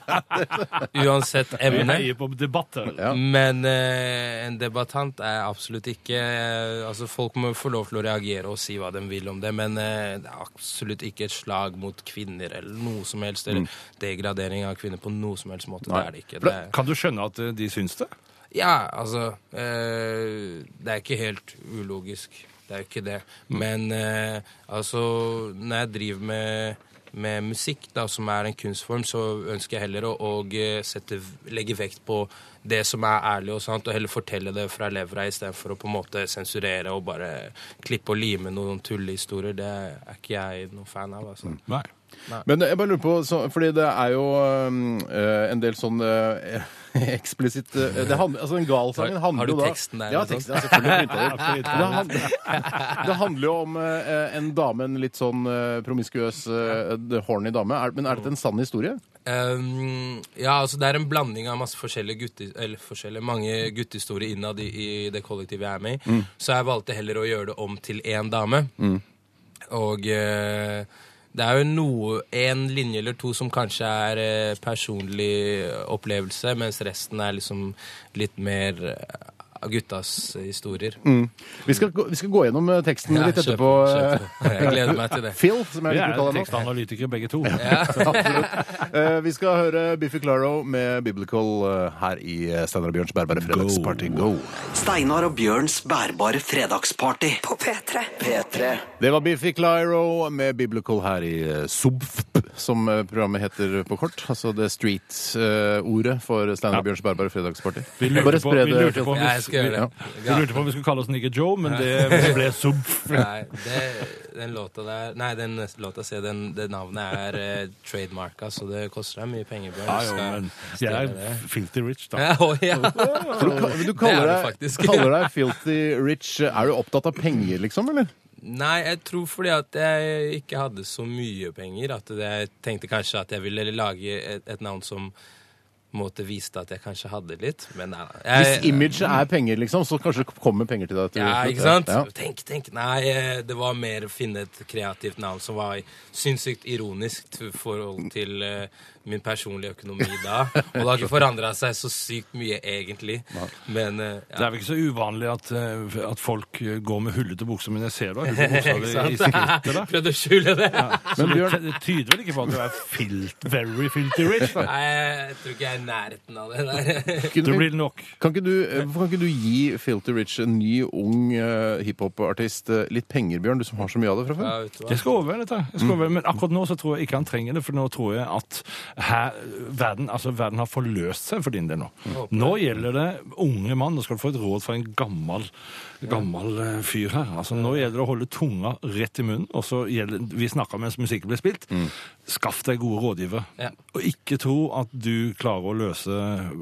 <laughs> Uansett Vi emne. heier på debatter. Ja. Men eh, en debattant er absolutt ikke eh, Altså Folk må få lov til å reagere og si hva de vil om det, men eh, det er absolutt ikke et slag mot kvinner eller noe som helst. Eller degradering av kvinner på noe som helst måte. Nei. Det er det ikke. Det er, Kan du skjønne at eh, de syns det? ja, altså eh, Det er ikke helt ulogisk. Det er jo ikke det. Men eh, altså Når jeg driver med med musikk, da, som er en kunstform, så ønsker jeg heller å, å eh, sette, legge vekt på det som er ærlig og sant, og heller fortelle det fra levra istedenfor å på en måte sensurere og bare klippe og lime noen tullehistorier. Det er ikke jeg noen fan av. altså. Nei. Men jeg bare lurer på, så, fordi det er jo øh, en del sånn eh, <laughs> eksplisitt eh, det handler, altså Den galsangen Har- handler har du jo da teksten der, Ja, eller teksten, er selvfølgelig. printet ut. <laughs> Det, handler, <laughs> det handler jo om eh, en dame, en litt sånn eh, promiskuøs, eh, horny dame. Er, men er dette en sann historie? Um, ja, altså det er en blanding av masse forskjellige gutte, eller forskjellige, mange guttehistorier innad i, i det kollektivet jeg er med i. Så jeg valgte heller å gjøre det om til én dame. Og eh, det er jo noe, en linje eller to som kanskje er eh, personlig opplevelse, mens resten er liksom litt mer eh, guttas historier. Vi skal, gå- vi skal gå gjennom eh, teksten Ja, litt etterpå. Kjøp, eh. Jeg gleder meg til det. <laughs> Phil, som jeg liker å er tekstanalytikere begge to. <laughs> Ja. uh, vi skal høre Biffy Claro med Biblical uh, her i Steinar og Bjørns bærbare fredagsparty. Go! Steinar og Bjørns bærbare fredagsparty. På P3. P3. Det var Biffy Claro med Biblical her i SUBFP, som programmet heter på kort. Altså det street-ordet for Steinar og Bjørns bærbare fredagsparty. Vi lurte på, vi lurte på, Ja, jeg skal gjøre det. vi lurte på om vi skulle kalle oss Nigger Joe, men det <laughs> ble sub. Nei, det, den låta der Nei, den låta sier den, det navnet er eh, trademarka, så det koster deg mye penger, Bjørn. Ja, jo, men jeg er filthy rich, da. <laughs> Ja, å, ja. Du, du Det kaller, er du deg, kaller deg filthy rich. Er du opptatt av penger, liksom, eller? Nei, jeg tror fordi at jeg ikke hadde så mye penger, at jeg tenkte kanskje at jeg ville lage et, et navn som måte viste at jeg kanskje hadde litt, men nei. Jeg, Hvis image er penger, liksom, så kanskje det kommer penger til deg. Til ja, ikke sant? Ja. Tenk, tenk. Nei, eh, det var mer å finne et kreativt navn som var sinnssykt ironisk i forhold til eh, min personlige økonomi da. Og det har ikke forandra seg så sykt mye, egentlig. Men ja. Det er vel ikke så uvanlig at, eh, at folk eh, går med hullete bukser, men jeg ser du har hullete bukser i- skrittet der. <laughs> Prøvde å skjule det. Ja. Men Bjørn- det tyder vel ikke på at du er filt, very filthy rich? Da. Nei, jeg tror ikke jeg er i nærheten av det der. Det blir nok. Kan ikke, du, eh, kan ikke du gi Filthy Rich, en ny, ung uh, hiphop-artist, eh, litt penger, Bjørn? Du som har så mye av det fra før. Ja? Jeg skal overveie dette. Jeg skal overveie, men akkurat nå så tror jeg ikke han trenger det, for nå tror jeg at her, verden, altså, verden har forløst seg for din del nå. Nå gjelder det unge mann. Nå skal du få et råd fra en gammel, gammel eh, fyr her. Altså, nå gjelder det å holde tunga rett i munnen, og så gjelder Vi snakka mens musikken ble spilt. Skaff deg gode rådgivere. Ja. Og ikke tro at du klarer å løse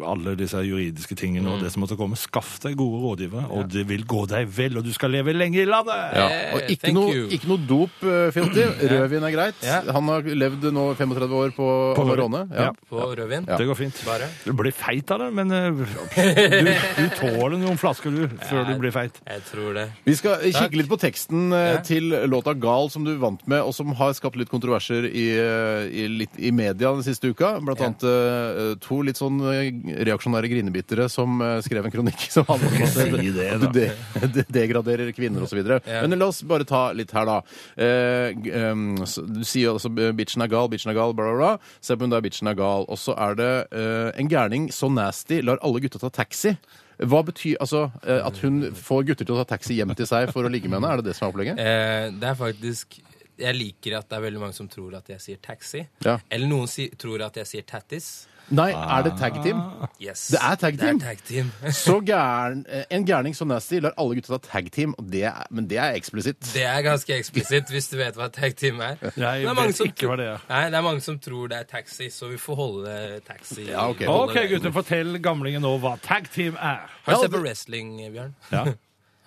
alle disse juridiske tingene og det som måtte komme. Skaff deg gode rådgivere, og det vil gå deg vel, og du skal leve lenge i landet! Ja. Eh, Og ikke noe, ikke noe dop, uh, Filthy. <clears throat> Rødvin er greit. Ja. Han har levd nå 35 år på, På Amarone. Ja. Ja. På rødvin? Det går fint. Bare? Du blir feit av det, men eh, <laughs> du, du tåler noen flasker du, før du blir feit. Jeg tror det. Vi skal kikke litt på teksten eh, Ja. til låta 'Gal', som du vant med, og som har skapt litt kontroverser i, eh, i, litt, i media den siste uka. Blant Ja. annet eh, to litt sånn eh, reaksjonære grinebitere som eh, skrev en kronikk <laughs> som handler om at, Si det, at du <laughs> de, de, degraderer kvinner osv. Ja. Men la oss bare ta litt her, da. Eh, g- em, du sier altså eh, bitchen er gal, bitchen er gal, bla, bla, bla. Se på hun der, bitchen er gal. Og så er det eh, en gærning så nasty lar alle gutta ta taxi. Hva betyr altså eh, at hun får gutter til å ta taxi hjem til seg for å ligge med henne? Er det det som er opplegget? Eh, det er faktisk Jeg liker at det er veldig mange som tror at jeg sier taxi. Ja. Eller noen si, tror at jeg sier tattis. Nei, er det tag team? Yes. Det er tag team? Det er tag team. <laughs> Så gæren, eh, En gærning som nasty lar alle gutta ta tag team, og det er, men det er eksplisitt. Det er ganske eksplisitt, hvis du vet hva tag team er. Jeg Det er vet som ikke hva det er. Nei, det er mange som tror det er taxi, så vi får holde det taxi. Ja, ok. okay OK, gutter, fortell gamlingen nå hva tag team er. Har du sett på wrestling, Bjørn? Ja. <laughs>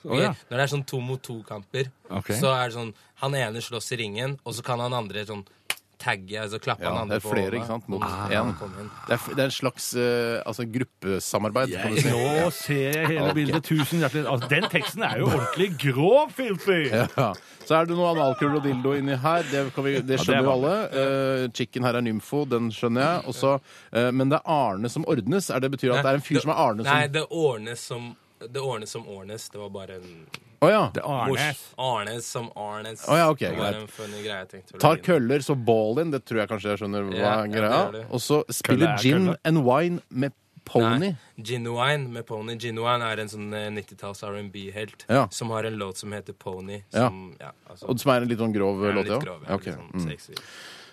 Ok, ja. Når det er sånn to mot to-kamper, okay. så er det sånn Han ene slåss i ringen, og så kan han andre sånn tagge, altså klappe Ja, han andre det er flere, på ikke sant, mot én. Ah. Det det er en slags uh, altså, gruppesamarbeid. kan du si. Nå ser jeg hele bildet. Tusen hjertelig altså, Den teksten er jo ordentlig grov, Filthy! Ja. Så er det noe analkull og dildo inni her. Det, kan vi, det skjønner jo alle. Uh, chicken her er nymfo, den skjønner jeg. Også, uh, men det er Arne som ordnes. Er det betyr at det er en fyr som er Arne Nei, som det ordnes som det ordnes som ordnes. Det var bare en Å ja. Det er Arnes. Arnes som Arnes. Å ja, ok, det var greit. en funny greie. jeg tenkte å Tar legge inn. køller, så ball in. Det tror jeg kanskje jeg skjønner hva Ja, er ja, greia. gjør det. Og så spiller er gin kølle. and wine med pony. Nei, Genuine med Pony. Genuine er en sånn eh, 90-talls R&B-helt Ja. som har en låt som heter Pony. Som, ja. altså, Og som er en litt sånn grov er låt, litt ja? grov, Ja, ok. litt sånn Mm. sexy.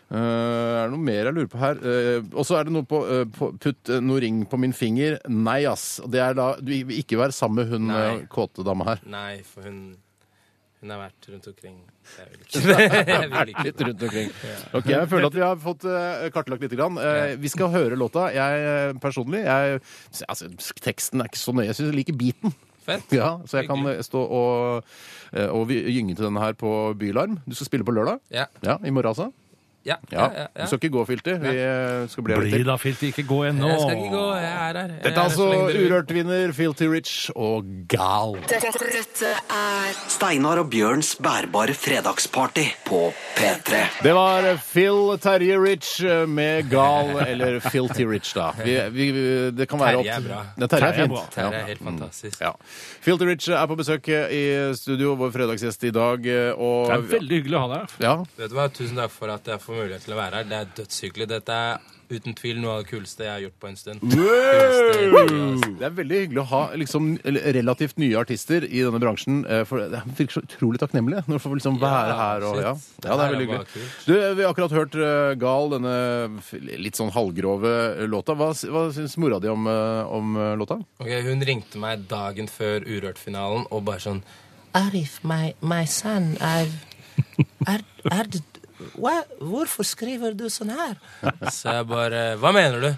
Eh, er det noe mer jeg lurer på her? Eh, og så er det noe på, eh, på Putt noe ring på min finger. Nei, ass. Det er da Du vil ikke være sammen med hun Nei. kåte dama her. Nei, for hun Hun har vært rundt omkring. Jeg vil ikke. <laughs> Jeg <laughs> vil ikke Litt rundt omkring. Ok, Jeg føler at vi har fått kartlagt litt. Grann. Vi skal høre låta. Jeg personlig jeg, altså, Teksten er ikke så nøye. Jeg syns jeg liker beaten. Fett. <laughs> Ja, Så jeg kan stå og, og gynge til denne her på Bylarm. Du skal spille på lørdag? Ja. Ja, I morgen, altså? Ja, Ja. ja, ja, Du skal ikke gå, Filter. Vi eh, skal bli her litt Bli til. da, Filty, Ikke gå ennå. Jeg skal ikke gå. Jeg er her. Jeg Dette er her altså så lenge dere. Urørt-vinner Filty Rich og Gal. Dette, dette er Steinar og Bjørns bærbare fredagsparty på P3. Det var Phil Terje Rich med Gal, eller Filty Rich, da. Vi, vi, vi- det kan være Terje er bra. Ja, Terje er Terje er fint. bra. Ja. er helt fantastisk. Ja. Filty Rich er på besøk i studio, vår fredagsgjest i dag. Og Det er veldig hyggelig å ha deg her. ja, Vet du hva? Tusen takk for at jeg får mulighet til å være her. Det er dødshyggelig. Dette er uten tvil noe av det kuleste jeg har gjort på en stund. Kuleste, Det er veldig hyggelig å ha liksom, relativt nye artister i denne bransjen. eh, For det virker så utrolig takknemlig når du får liksom være Ja, her. Og, ja. Det ja, det er veldig hyggelig. Du, Vi har akkurat hørt eh, Gal, denne litt sånn halvgrove låta. Hva, hva syns mora di om, eh, om eh, låta? Okay, Hun ringte meg dagen før Urørt-finalen og bare sånn Arif, my, my son, er, er, er Hvorfor skriver du sånn her? <laughs> Så jeg bare Hva mener du?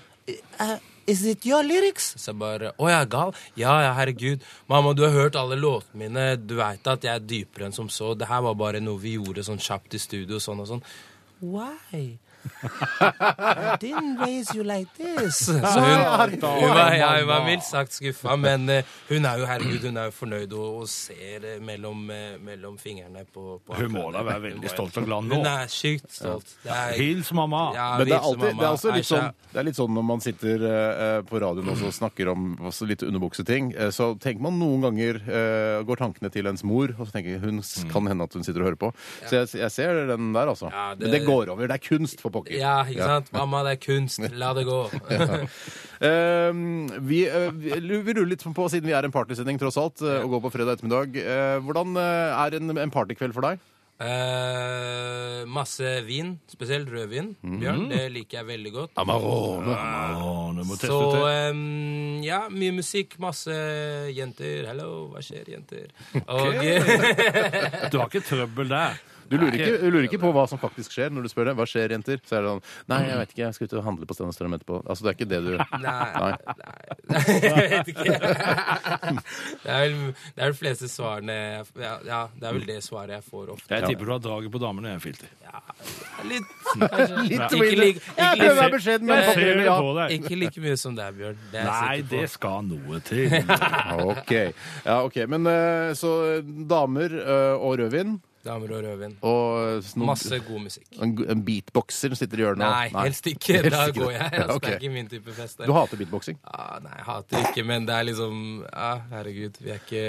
Uh, Is it your lyrics? Så jeg bare Å, jeg er gal? Ja, ja, herregud. Mamma, du har hørt alle låtene mine. Du veit at jeg er dypere enn som så. Det her var bare noe vi gjorde sånn kjapt i studio, sånn og sånn. Why? I didn't raise you like this. Så hun, hun, var, ja, hun var mildt sagt skuffa, men uh, hun er jo herregud, hun er jo fornøyd og, og ser uh, mellom, uh, mellom fingrene på, på Hun må da være veldig stolt og glad nå. Hun er sykt stolt. Er, Hils mamma. ja, Men det er, alltid, det er også litt sånn, det er litt sånn når man sitter på radioen også og snakker om også litt underbukseting, så tenker man noen ganger går tankene til ens mor, og så tenker jeg, hun s- kan hende at hun sitter og hører på. Så jeg, jeg ser den der, altså. Ja, det- Men det går over. Det er kunst for pokker. Ja, ikke sant? Mamma, det er kunst. La det gå. <laughs> Eh, vi, eh, vi vi ruller litt på, siden vi er en partysending tross alt, eh, og går på fredag ettermiddag. Eh, hvordan eh, er en, en partykveld for deg? Eh, masse vin, spesielt rødvin. Bjørn, det liker jeg veldig godt. Amarone. Amarone må teste Så ut det. em, ja, mye musikk, masse jenter. Hello, hva skjer, jenter? Og Du har ikke trøbbel der. Du lurer, ikke, du lurer ikke på hva som faktisk skjer når du spør det. Hva skjer, jenter? Så er det sånn Nei, jeg vet ikke, jeg skal ut og handle på Sten og Strøm etterpå. Altså, det er ikke det du Nei, Nei. nei. Jeg vet ikke. <laughs> Det er vel det er vel fleste svarene ja, ja, det er vel det svaret jeg får ofte. Jeg tipper du har draget på damene, jeg, Filter. Ja, litt, kanskje. Litt Ikke Jeg prøver å være beskjeden, men Jeg. Ikke like mye som deg, Bjørn. Det Nei, det skal noe til. <laughs> OK. Ja, ok. Men eh, så damer eh, og rødvin. Damer og rødvin. Og snobb- Masse god musikk. en, en beatboxer som sitter i hjørnet? og- Nei, helst ikke. <laughs> Helst Da ikke går det. jeg. Altså. Det er ikke min type fest. Du hater beatboxing? Ah, nei, jeg hater ikke, men det er liksom ah, Herregud, vi er ikke,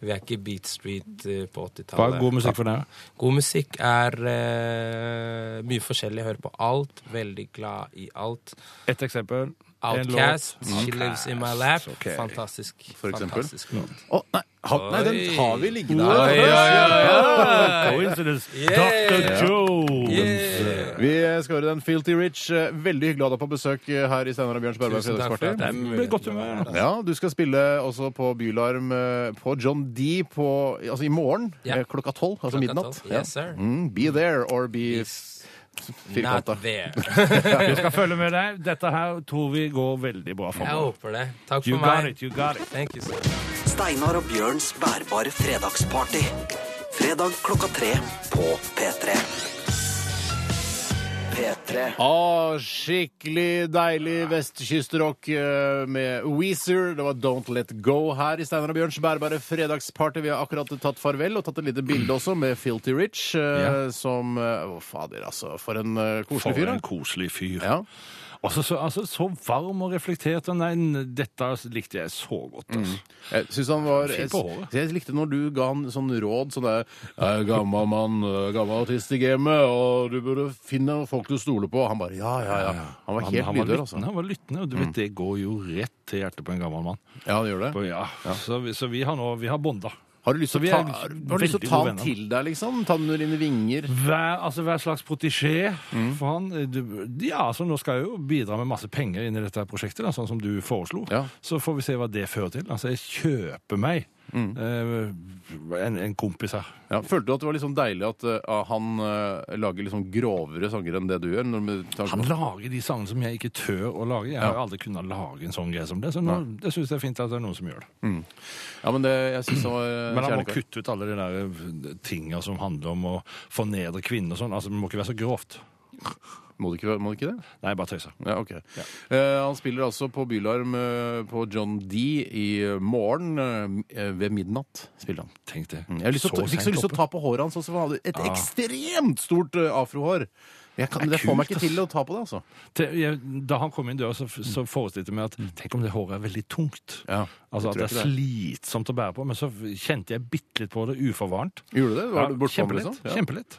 vi er ikke Beat Street eh, på Hva 80-tallet. er god musikk for deg? God musikk er eh, mye forskjellig. Jeg hører på alt. Veldig glad i alt. Et eksempel. En Outcast, låt. She Lives In My Lap. ok. Fantastisk. For eksempel? Fantastisk låt. Å, nei, ha, nei, den Oi. har vi liggende Oi, her. oi, oi, <laughs> Coincidence. Yeah. Dr. Jones. Yeah. Vi skal høre den Filty Rich. Eh, Veldig hyggelig å ha deg på besøk eh, her i Steinar og Bjørns Berberg for fredagsparty. at jeg godt muligheten til å humør. Ja, du skal spille også på Bylarm eh, på John D på, altså i morgen eh, klokka tolv, altså midnatt. Yes, sir. Mm, be there or be Not firkanta. there. <laughs> Vi skal følge med deg. Dette her tror vi går veldig bra Jeg framover. håper det. Takk You for got it, you got it. Thank you, sir. Steinar og Bjørns bærbare fredagsparty. Fredag klokka tre på P3. P3. Å, skikkelig deilig vestkystrock eh, med Weezer. Det var Don't Let Go her i Steinar og Bjørns bærbare fredagsparty. Vi har akkurat tatt farvel og tatt et lite bilde også med Filty Rich, eh, Ja. som eh, Å, fader, altså. For en koselig For fyr. en koselig fyr. Ja. Altså, så, altså, så varm og reflektert. Nei, dette likte jeg så godt. Altså. Jeg synes han var jeg, jeg likte når du ga han sånn råd sånn der «Jeg er gammel mann, gammal artist i gamet, og du burde finne folk du stoler på. Han bare ja, ja, ja. Han var helt lydhør, altså. Mm. han var lyttende, og du vet, det går jo rett til hjertet på en gammel mann. Ja, det gjør det. Og ja, Så, vi, så vi har nå vi har bonda. Har du lyst til å ta, har du lyst til å ta han til deg, liksom? Ta han under dine vinger? Hver, altså, hver slags protégé Mm. for han. Du, ja, altså, nå skal jeg jo bidra med masse penger inn i dette prosjektet, da, sånn som du foreslo. Ja. Så får vi se hva det fører til. Altså, jeg kjøper meg. Eh, en, en kompis her. Ja. Følte du at det var sånn deilig at øh, han øh, lager sånn grovere sanger enn det du gjør? Når tar- Han lager de sangene som jeg ikke tør å lage. Jeg har aldri kunnet lage en sånn greie som det, så nå, det syns jeg er fint at det er noen som gjør det. Ja, men det, jeg synes han var øh, Men han må kjernekar. kutte ut alle de der eh, tinga som handler om å fornedre kvinner og sånn. Altså, det må ikke være så grovt. Må du ikke, må du ikke det? Nei, bare tøysa. Ja, ok. Eh, han spiller altså på Bylarm eh, på John D i eh, morgen eh, ved midnatt. spiller han. Tenk det. Jeg har lyst til å, fikk så lyst til å ta på håret hans også, for han hadde et ekstremt stort eh, afrohår. Jeg kan, Det får meg kult, ikke til å ta på det, altså. Til- jeg, da han kom inn døra, så, så forestilte jeg meg at tenk om det håret er veldig tungt. Ja, Altså At det er slitsomt å bære på. Men så kjente jeg bitte litt på det uforvarmt. Gjorde du det? Var det bortpå, kjempelitt. liksom? Ja. Kjempelett.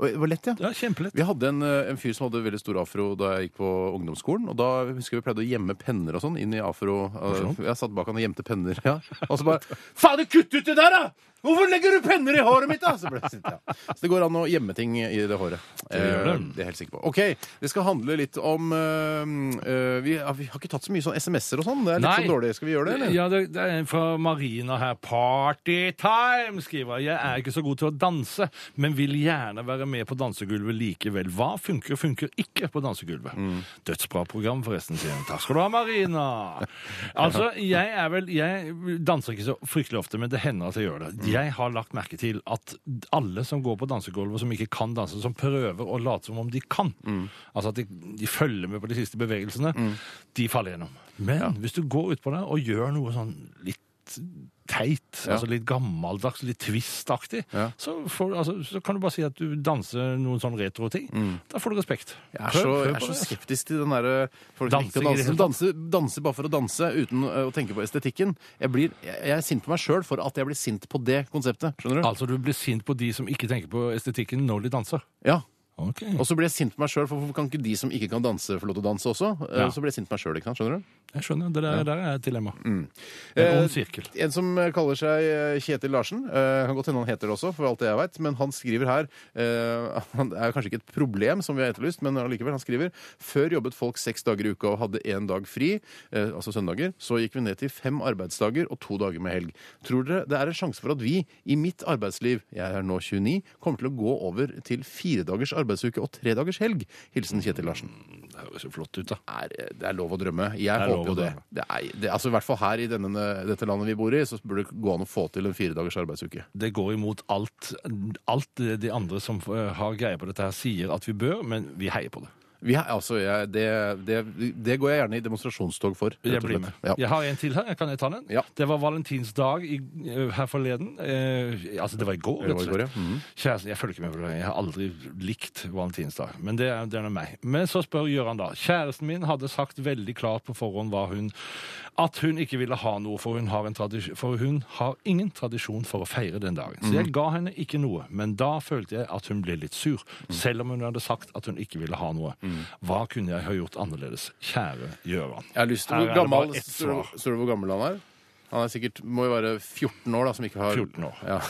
Det var lett, ja. Ja, kjempelett. Vi hadde en, eh, en fyr som hadde veldig stor afro da jeg gikk på ungdomsskolen. Og da husker jeg vi pleide å gjemme penner og sånn inn i afro. Morsomt. Jeg satt bak han og gjemte penner. Ja. Og så bare Faen, kutt ut det der, da! Hvorfor legger du penner i håret mitt, da? Så, ble sint, ja. så det går an å gjemme ting i det håret. Det gjør det. Eh, det er jeg helt sikker på. OK, det skal handle litt om eh, eh, vi, ja, vi har ikke tatt så mye sånn SMS-er og sånn. Det er litt Nei. sånn dårlig. Skal vi gjøre det, eller? Ja, det, det er en fra Marina her. Partytime, skriver jeg. Jeg er ikke så god til å danse, men vil gjerne være med på dansegulvet likevel. Hva funker og funker ikke på dansegulvet? Mm. Dødsbra program, forresten, sier hun. Takk skal du ha, Marina. <laughs> Altså, jeg er vel Jeg danser ikke så fryktelig ofte, men det hender at jeg gjør det. Mm. Jeg har lagt merke til at alle som går på dansegulvet som ikke kan danse, som prøver å late som om de kan, Mm. altså at de, de følger med på de siste bevegelsene, de faller gjennom. Men hvis du går utpå der og gjør noe sånn litt teit, Ja. altså litt gammeldags, litt twistaktig, så, altså, så kan du bare si at du danser noen sånn retro-ting. Da får du respekt. Mm. Jeg er, så, jeg er så altså. skeptisk til den derre folk som Dansing danser, danser, det danse, hele danse, danse bare for å danse uten å tenke på estetikken. Jeg, blir, jeg, jeg er sint på meg sjøl for at jeg blir sint på det konseptet. Skjønner du? Altså, du blir sint på de som ikke tenker på estetikken når de danser. Ja. Ok. Og så blir jeg sint på meg sjøl, for hvorfor kan ikke de som ikke kan danse, få lov til å danse også? Eh, Ja. Så blir jeg sint på meg sjøl, ikke sant? Skjønner du? Jeg skjønner. Det der, der er et dilemma. En Eh, ond sirkel. En som eh, kaller seg eh, Kjetil Larsen. eh, Kan godt hende han heter det også, for alt det jeg vet, men han skriver her eh, <laughs> han- er kanskje ikke et problem, som vi har etterlyst, men allikevel. Han skriver før jobbet folk seks dager i uka og hadde én dag fri, eh, altså søndager. Så gikk vi ned til fem arbeidsdager og to dager med helg. Tror dere det er en sjanse for at vi, i mitt arbeidsliv, jeg er nå 29, kommer til å gå over til fire dagers arbeidsuke og tre dagers helg? Hilsen Kjetil Larsen. Det høres jo flott ut, da. er, det er lov å drømme. Jeg er håper jo det. det, er, det altså I hvert fall her i denne, dette landet vi bor i, så burde det gå an å få til en fire dagers arbeidsuke. Det går imot alt, alt det de andre som eh, har greie på dette her, sier at vi bør, men vi heier på det. Vi er, altså, jeg, det, det, det går jeg gjerne i demonstrasjonstog for. rett Jeg blir slett. med. Ja. Jeg har en til her. Kan jeg ta den? Ja. Det var valentinsdag i, eh, her forleden. Eh, altså, det var i går, Det rett var og i går, slett. ja. Mhm. Kjæresten, Jeg følger ikke med på det. Jeg har aldri likt valentinsdag. Men det er, det er nå meg. Men så spør Gøran da. Kjæresten min hadde sagt veldig klart på forhånd hva hun at hun ikke ville ha noe, for hun har, for hun har ingen tradisjon for å feire den dagen. Så jeg ga henne ikke noe, men da følte jeg at hun ble litt sur, Mhm. selv om hun hadde sagt at hun ikke ville ha noe. Hva kunne jeg ha gjort annerledes? Kjære Gjøran. Jeg har lyst til Hvor gammel står det hvor gammel han er? Han er sikkert, må jo være 14 år, da, som ikke har 14 år. Ja.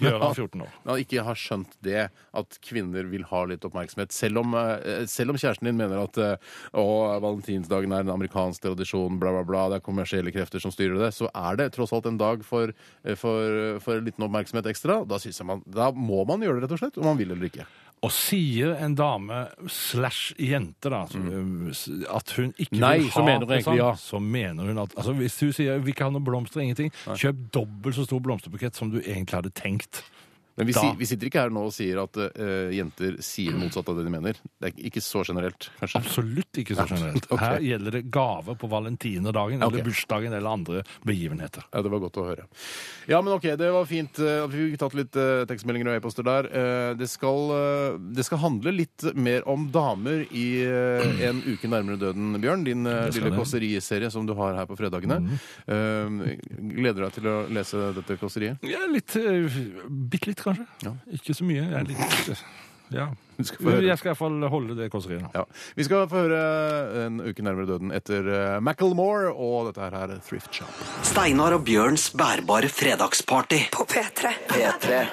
Gøran 14 år. <laughs> Men han ikke har skjønt det, at kvinner vil ha litt oppmerksomhet. Selv om, eh, selv om kjæresten din mener at eh, å, valentinsdagen er en amerikansk tradisjon, bla, bla, bla, det er kommersielle krefter som styrer det, så er det tross alt en dag for, eh, for, for en liten oppmerksomhet ekstra. Da, jeg man, da må man gjøre det, rett og slett, om man vil eller ikke. Og sier en dame slash jente da, uh, at hun ikke Mm. Nei, vil så ha mener hun egentlig ja. så mener hun at altså, Hvis du sier vi ikke har noen blomster, ingenting, kjøp dobbelt så stor blomsterbukett som du egentlig hadde tenkt. Men vi, Da- si, vi sitter ikke her nå og sier at eh, jenter sier motsatt av det de mener. Det er ikke så generelt, kanskje. Absolutt ikke så generelt. <laughs> okay. Her gjelder det gave på valentinerdagen eller eller bursdagen eller andre begivenheter. Ja, Det var godt å høre. Ja, men ok, det var fint. eh, Vi fikk tatt litt eh, tekstmeldinger og e-poster der. Eh, det, skal, eh, det skal handle litt mer om damer i eh, En uke nærmere døden, Bjørn. Din lille kåseriserie som du har her på fredagene. Eh, gleder du deg til å lese dette kåseriet? Ja, litt Bitte litt, kanskje. Ja. Ikke så mye. Jeg er litt eh, Ja. Du skal i hvert Jeg skal iallfall holde det kåseriet. Ja. Vi skal få høre En uke nærmere døden etter uh, Macclemore, og dette her er Thrift Shop. Steinar og Bjørns bærbare fredagsparty. På P3. P3.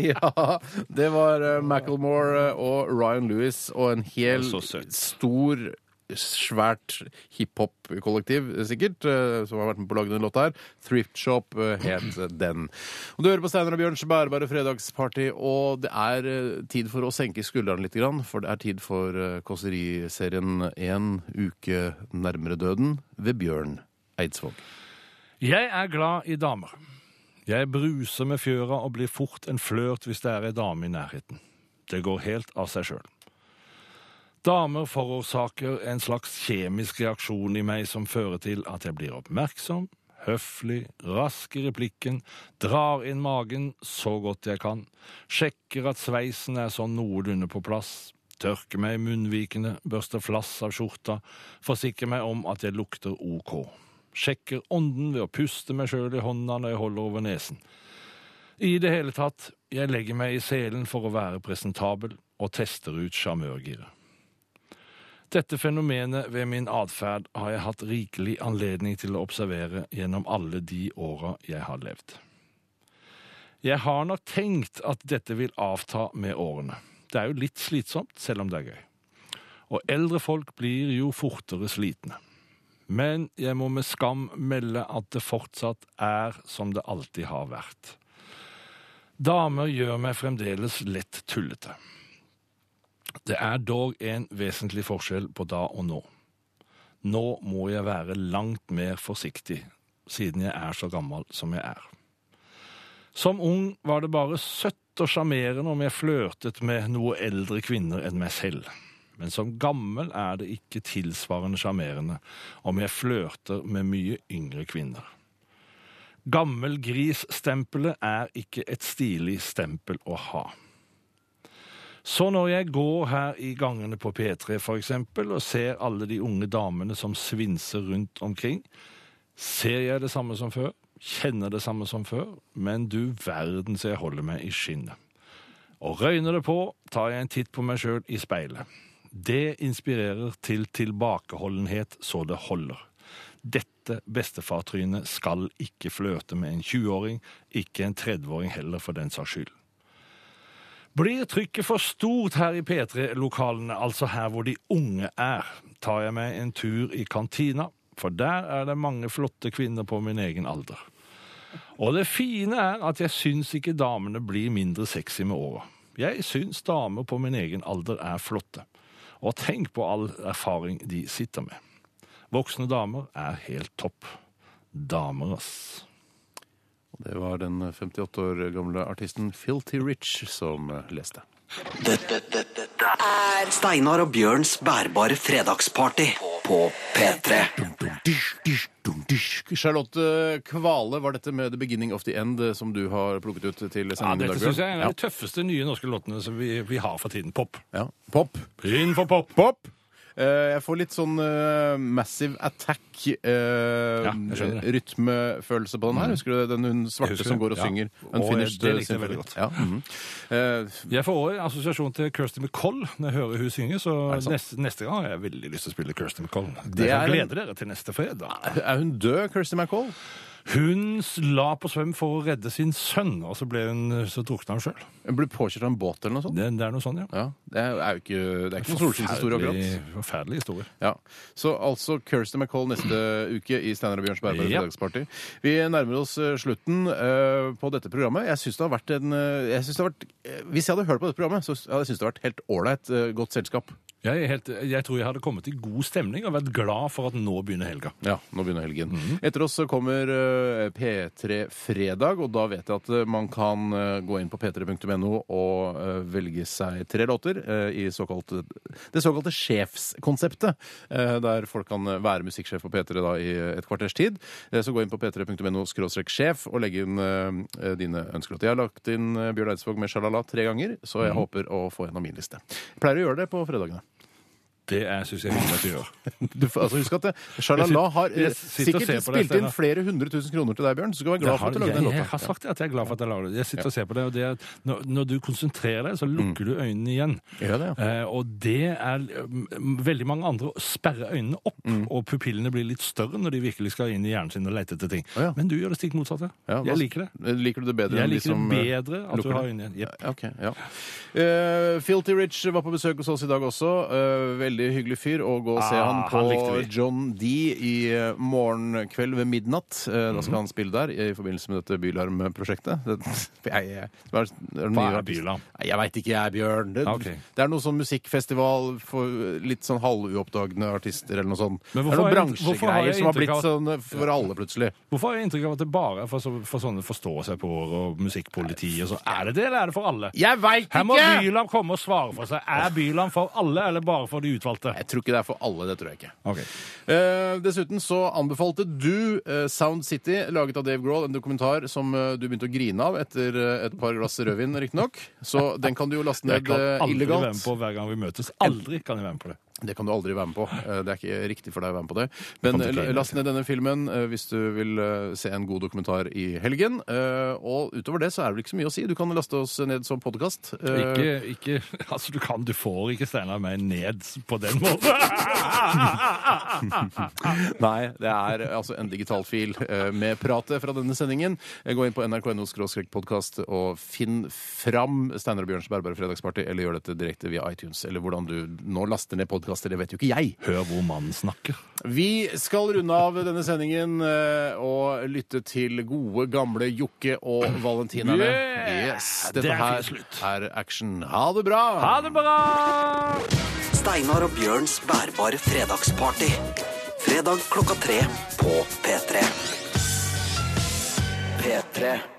<laughs> ja, det var uh, Macclemore og Ryan Lewis og en hel stor svært hiphop-kollektiv, sikkert, eh, som har vært med på å lage denne låta her. Thrift Shop eh, het den. Og Du hører på Steinar og Bjørns bærebare fredagsparty, og det er eh, tid for å senke skuldrene litt, for det er tid for kåseriserien En uke nærmere døden ved Bjørn Eidsvåg. Jeg er glad i damer. Jeg bruser med fjøra og blir fort en flørt hvis det er ei dame i nærheten. Det går helt av seg sjøl. Damer forårsaker en slags kjemisk reaksjon i meg som fører til at jeg blir oppmerksom, høflig, rask i replikken, drar inn magen så godt jeg kan, sjekker at sveisen er sånn noenlunde på plass, tørker meg i munnvikene, børster flass av skjorta, forsikrer meg om at jeg lukter ok. Sjekker ånden ved å puste meg sjøl i hånda når jeg holder over nesen. I det hele tatt, jeg legger meg i selen for å være presentabel og tester ut sjarmørgiret. Dette fenomenet ved min atferd har jeg hatt rikelig anledning til å observere gjennom alle de åra jeg har levd. Jeg har nok tenkt at dette vil avta med årene. Det er jo litt slitsomt, selv om det er gøy. Og eldre folk blir jo fortere slitne. Men jeg må med skam melde at det fortsatt er som det alltid har vært. Damer gjør meg fremdeles lett tullete. Det er dog en vesentlig forskjell på da og nå. Nå må jeg være langt mer forsiktig, siden jeg er så gammel som jeg er. Som ung var det bare søtt og sjarmerende om jeg flørtet med noe eldre kvinner enn meg selv. Men som gammel er det ikke tilsvarende sjarmerende om jeg flørter med mye yngre kvinner. Gammel gris-stempelet er ikke et stilig stempel å ha. Så når jeg går her i gangene på P3 for eksempel, og ser alle de unge damene som svinser rundt omkring, ser jeg det samme som før, kjenner det samme som før, men du verden så jeg holder meg i skinnet. Og røyner det på, tar jeg en titt på meg sjøl i speilet. Det inspirerer til tilbakeholdenhet så det holder. Dette bestefartrynet skal ikke flørte med en 20-åring, ikke en 30-åring heller for den saks skyld. Blir trykket for stort her i P3-lokalene, altså her hvor de unge er, tar jeg meg en tur i kantina, for der er det mange flotte kvinner på min egen alder. Og det fine er at jeg syns ikke damene blir mindre sexy med åra. Jeg syns damer på min egen alder er flotte. Og tenk på all erfaring de sitter med. Voksne damer er helt topp. Damer, ass. Det var den 58 år gamle artisten Filty Rich som eh, leste. Dette, dette, dette er Steinar og Bjørns bærbare fredagsparty på P3. Charlotte Kvale, var dette med The Beginning of the End eh, som du har plukket ut til Ja, sendingen i dette syns jeg er en av Ja. de tøffeste nye norske låtene som vi, vi har for tiden. Pop. Ja. Pop. Inn for pop! Pop. Eh, jeg får litt sånn eh, Massive Attack eh, Ja, jeg skjønner det. rytmefølelse på den her. Husker du det? den hun svarte husker som det, går og ja. synger? Og Unfinished det likte jeg Symphony. veldig godt. Ja. mhm. Eh, Jeg får også en assosiasjon til Kirsty McColl når jeg hører hun synge, så det sant? neste, neste gang har jeg veldig lyst til å spille Kirsty McColl. Det Dere er en- dere til neste fredag. er hun død, Kirsty MacColl? Hun la på svøm for å redde sin sønn, og så, ble hun, så drukna hun sjøl. Hun ble påkjørt av en båt eller noe sånt? Det, det er noe sånt, ja. Ja, Det er jo ikke, det er ikke noen solskinnshistorie, akkurat. Forferdelig- historie. Ja, Så altså Kirsty MacColl neste <clears throat> uke i Steinar og Bjørns Bærbare Ja. Dagsparty. Vi nærmer oss eh, slutten uh, på dette programmet. Jeg synes det har vært en eh, jeg synes det har vært, eh, Hvis jeg hadde hørt på dette programmet, så hadde jeg syntes det har vært helt ålreit uh, godt selskap. Jeg, helt, jeg tror jeg hadde kommet i god stemning og vært glad for at nå begynner helga. Ja, nå begynner helgen. Mhm. Etter oss så kommer eh, P3 Fredag, og da vet jeg at eh, man kan eh, gå inn på p3.no og eh, velge seg tre låter i såkalt, det såkalte sjefskonseptet, der folk kan være musikksjef på P3 da i et kvarters tid. Så gå inn på p3.no sjef og legge inn dine ønskelåter. Jeg har lagt inn Bjørn Eidsvåg med Sjalala tre ganger, så Mhm. jeg håper å få gjennom min liste. Jeg pleier å gjøre det på fredagene. Det syns jeg hyggelig at du gjør. <laughs> Du, får- altså Husk at det- Shalala har eh, jeg sitter og sikkert ser på det, spilt inn Steinar. flere hundre tusen kroner til deg, Bjørn. Så du skal være glad for at du lagde den jeg, jeg låta. har sagt at jeg er glad for at jeg lager det. Jeg sitter og ser på det, og det er, når, når du konsentrerer deg, så lukker du øynene igjen. Gjør det, ja. Eh, og det er mm, Veldig mange andre sperrer øynene opp, Mm. og pupillene blir litt større når de virkelig skal inn i hjernen sin og lete etter ting. Å, ja. Men du gjør det stikk motsatte. Ja, jeg liker det. Liker du det bedre Jeg enn de liker som det eh, bedre at du har det? øynene igjen. Jepp. Ja, ok, ja. Eh, Filty Rich var på besøk hos oss i dag også. Eh, veldig hyggelig fyr. Og gå og se Ah, han på han likte vi. John D i eh, morgenkveld ved midnatt. Eh, Da Mhm. skal han spille der i forbindelse med dette Bylarm-prosjektet. Det- <laughs> Jeg, jeg, det er, det er Hva er artist- Bylarm? Nei, Jeg veit ikke, jeg, Bjørn. Det, Ok. det er noe sånn musikkfestival for litt sånn halvuoppdagende artister eller noe sånt. Men Det er hvorfor noen har jeg- hvorfor har bransjegreier jeg som har inntrykk blitt av- sånn for alle, plutselig. Hvorfor har jeg inntrykk av at det bare er for, så, for sånne forstå seg på ord og musikkpoliti og sånn? Er det det, eller er det for alle? Jeg veit Her må Bylarm Byland komme og svare for seg. Er Byland for alle, eller bare for de utvalgte? Jeg tror ikke det er for alle, det tror jeg ikke. Okay. Eh, dessuten så anbefalte du eh, Sound City, laget av Dave Grohl, en dokumentar som eh, du begynte å grine av etter eh, et par glass rødvin, riktignok. Så den kan du jo laste ned Jeg kan aldri aldri være med på hver gang vi møtes. Aldri kan jeg være med på det. Det kan du aldri være med på. Eh, Det er ikke riktig for deg å være med på det. Men eh, last ned denne filmen eh, hvis du vil se en god dokumentar i helgen. Og utover det så er det vel ikke så mye å si. Du kan laste oss ned som podkast. Ikke, ikke <laughs> Altså, du kan Du får ikke Steinar meg ned på den måten. <laughs> Nei, det er altså en digital fil med pratet fra denne sendingen. Gå inn på nrk.no podkast og finn fram Steinar og Bjørns bærbare fredagsparty, eller gjør dette direkte via iTunes. Eller hvordan du nå laster ned podkaster, det vet jo ikke jeg. Hør hvor mannen snakker. Vi skal runde av denne sendingen eh, og lytte til gode, gamle Jokke og Valentinerne. Yeah! Yes, Det Dette er her fin slutt. er action. Ha det bra! Ha det bra! Steinar og Bjørns bærbare fredagsparty. Fredag klokka tre på P3. P3.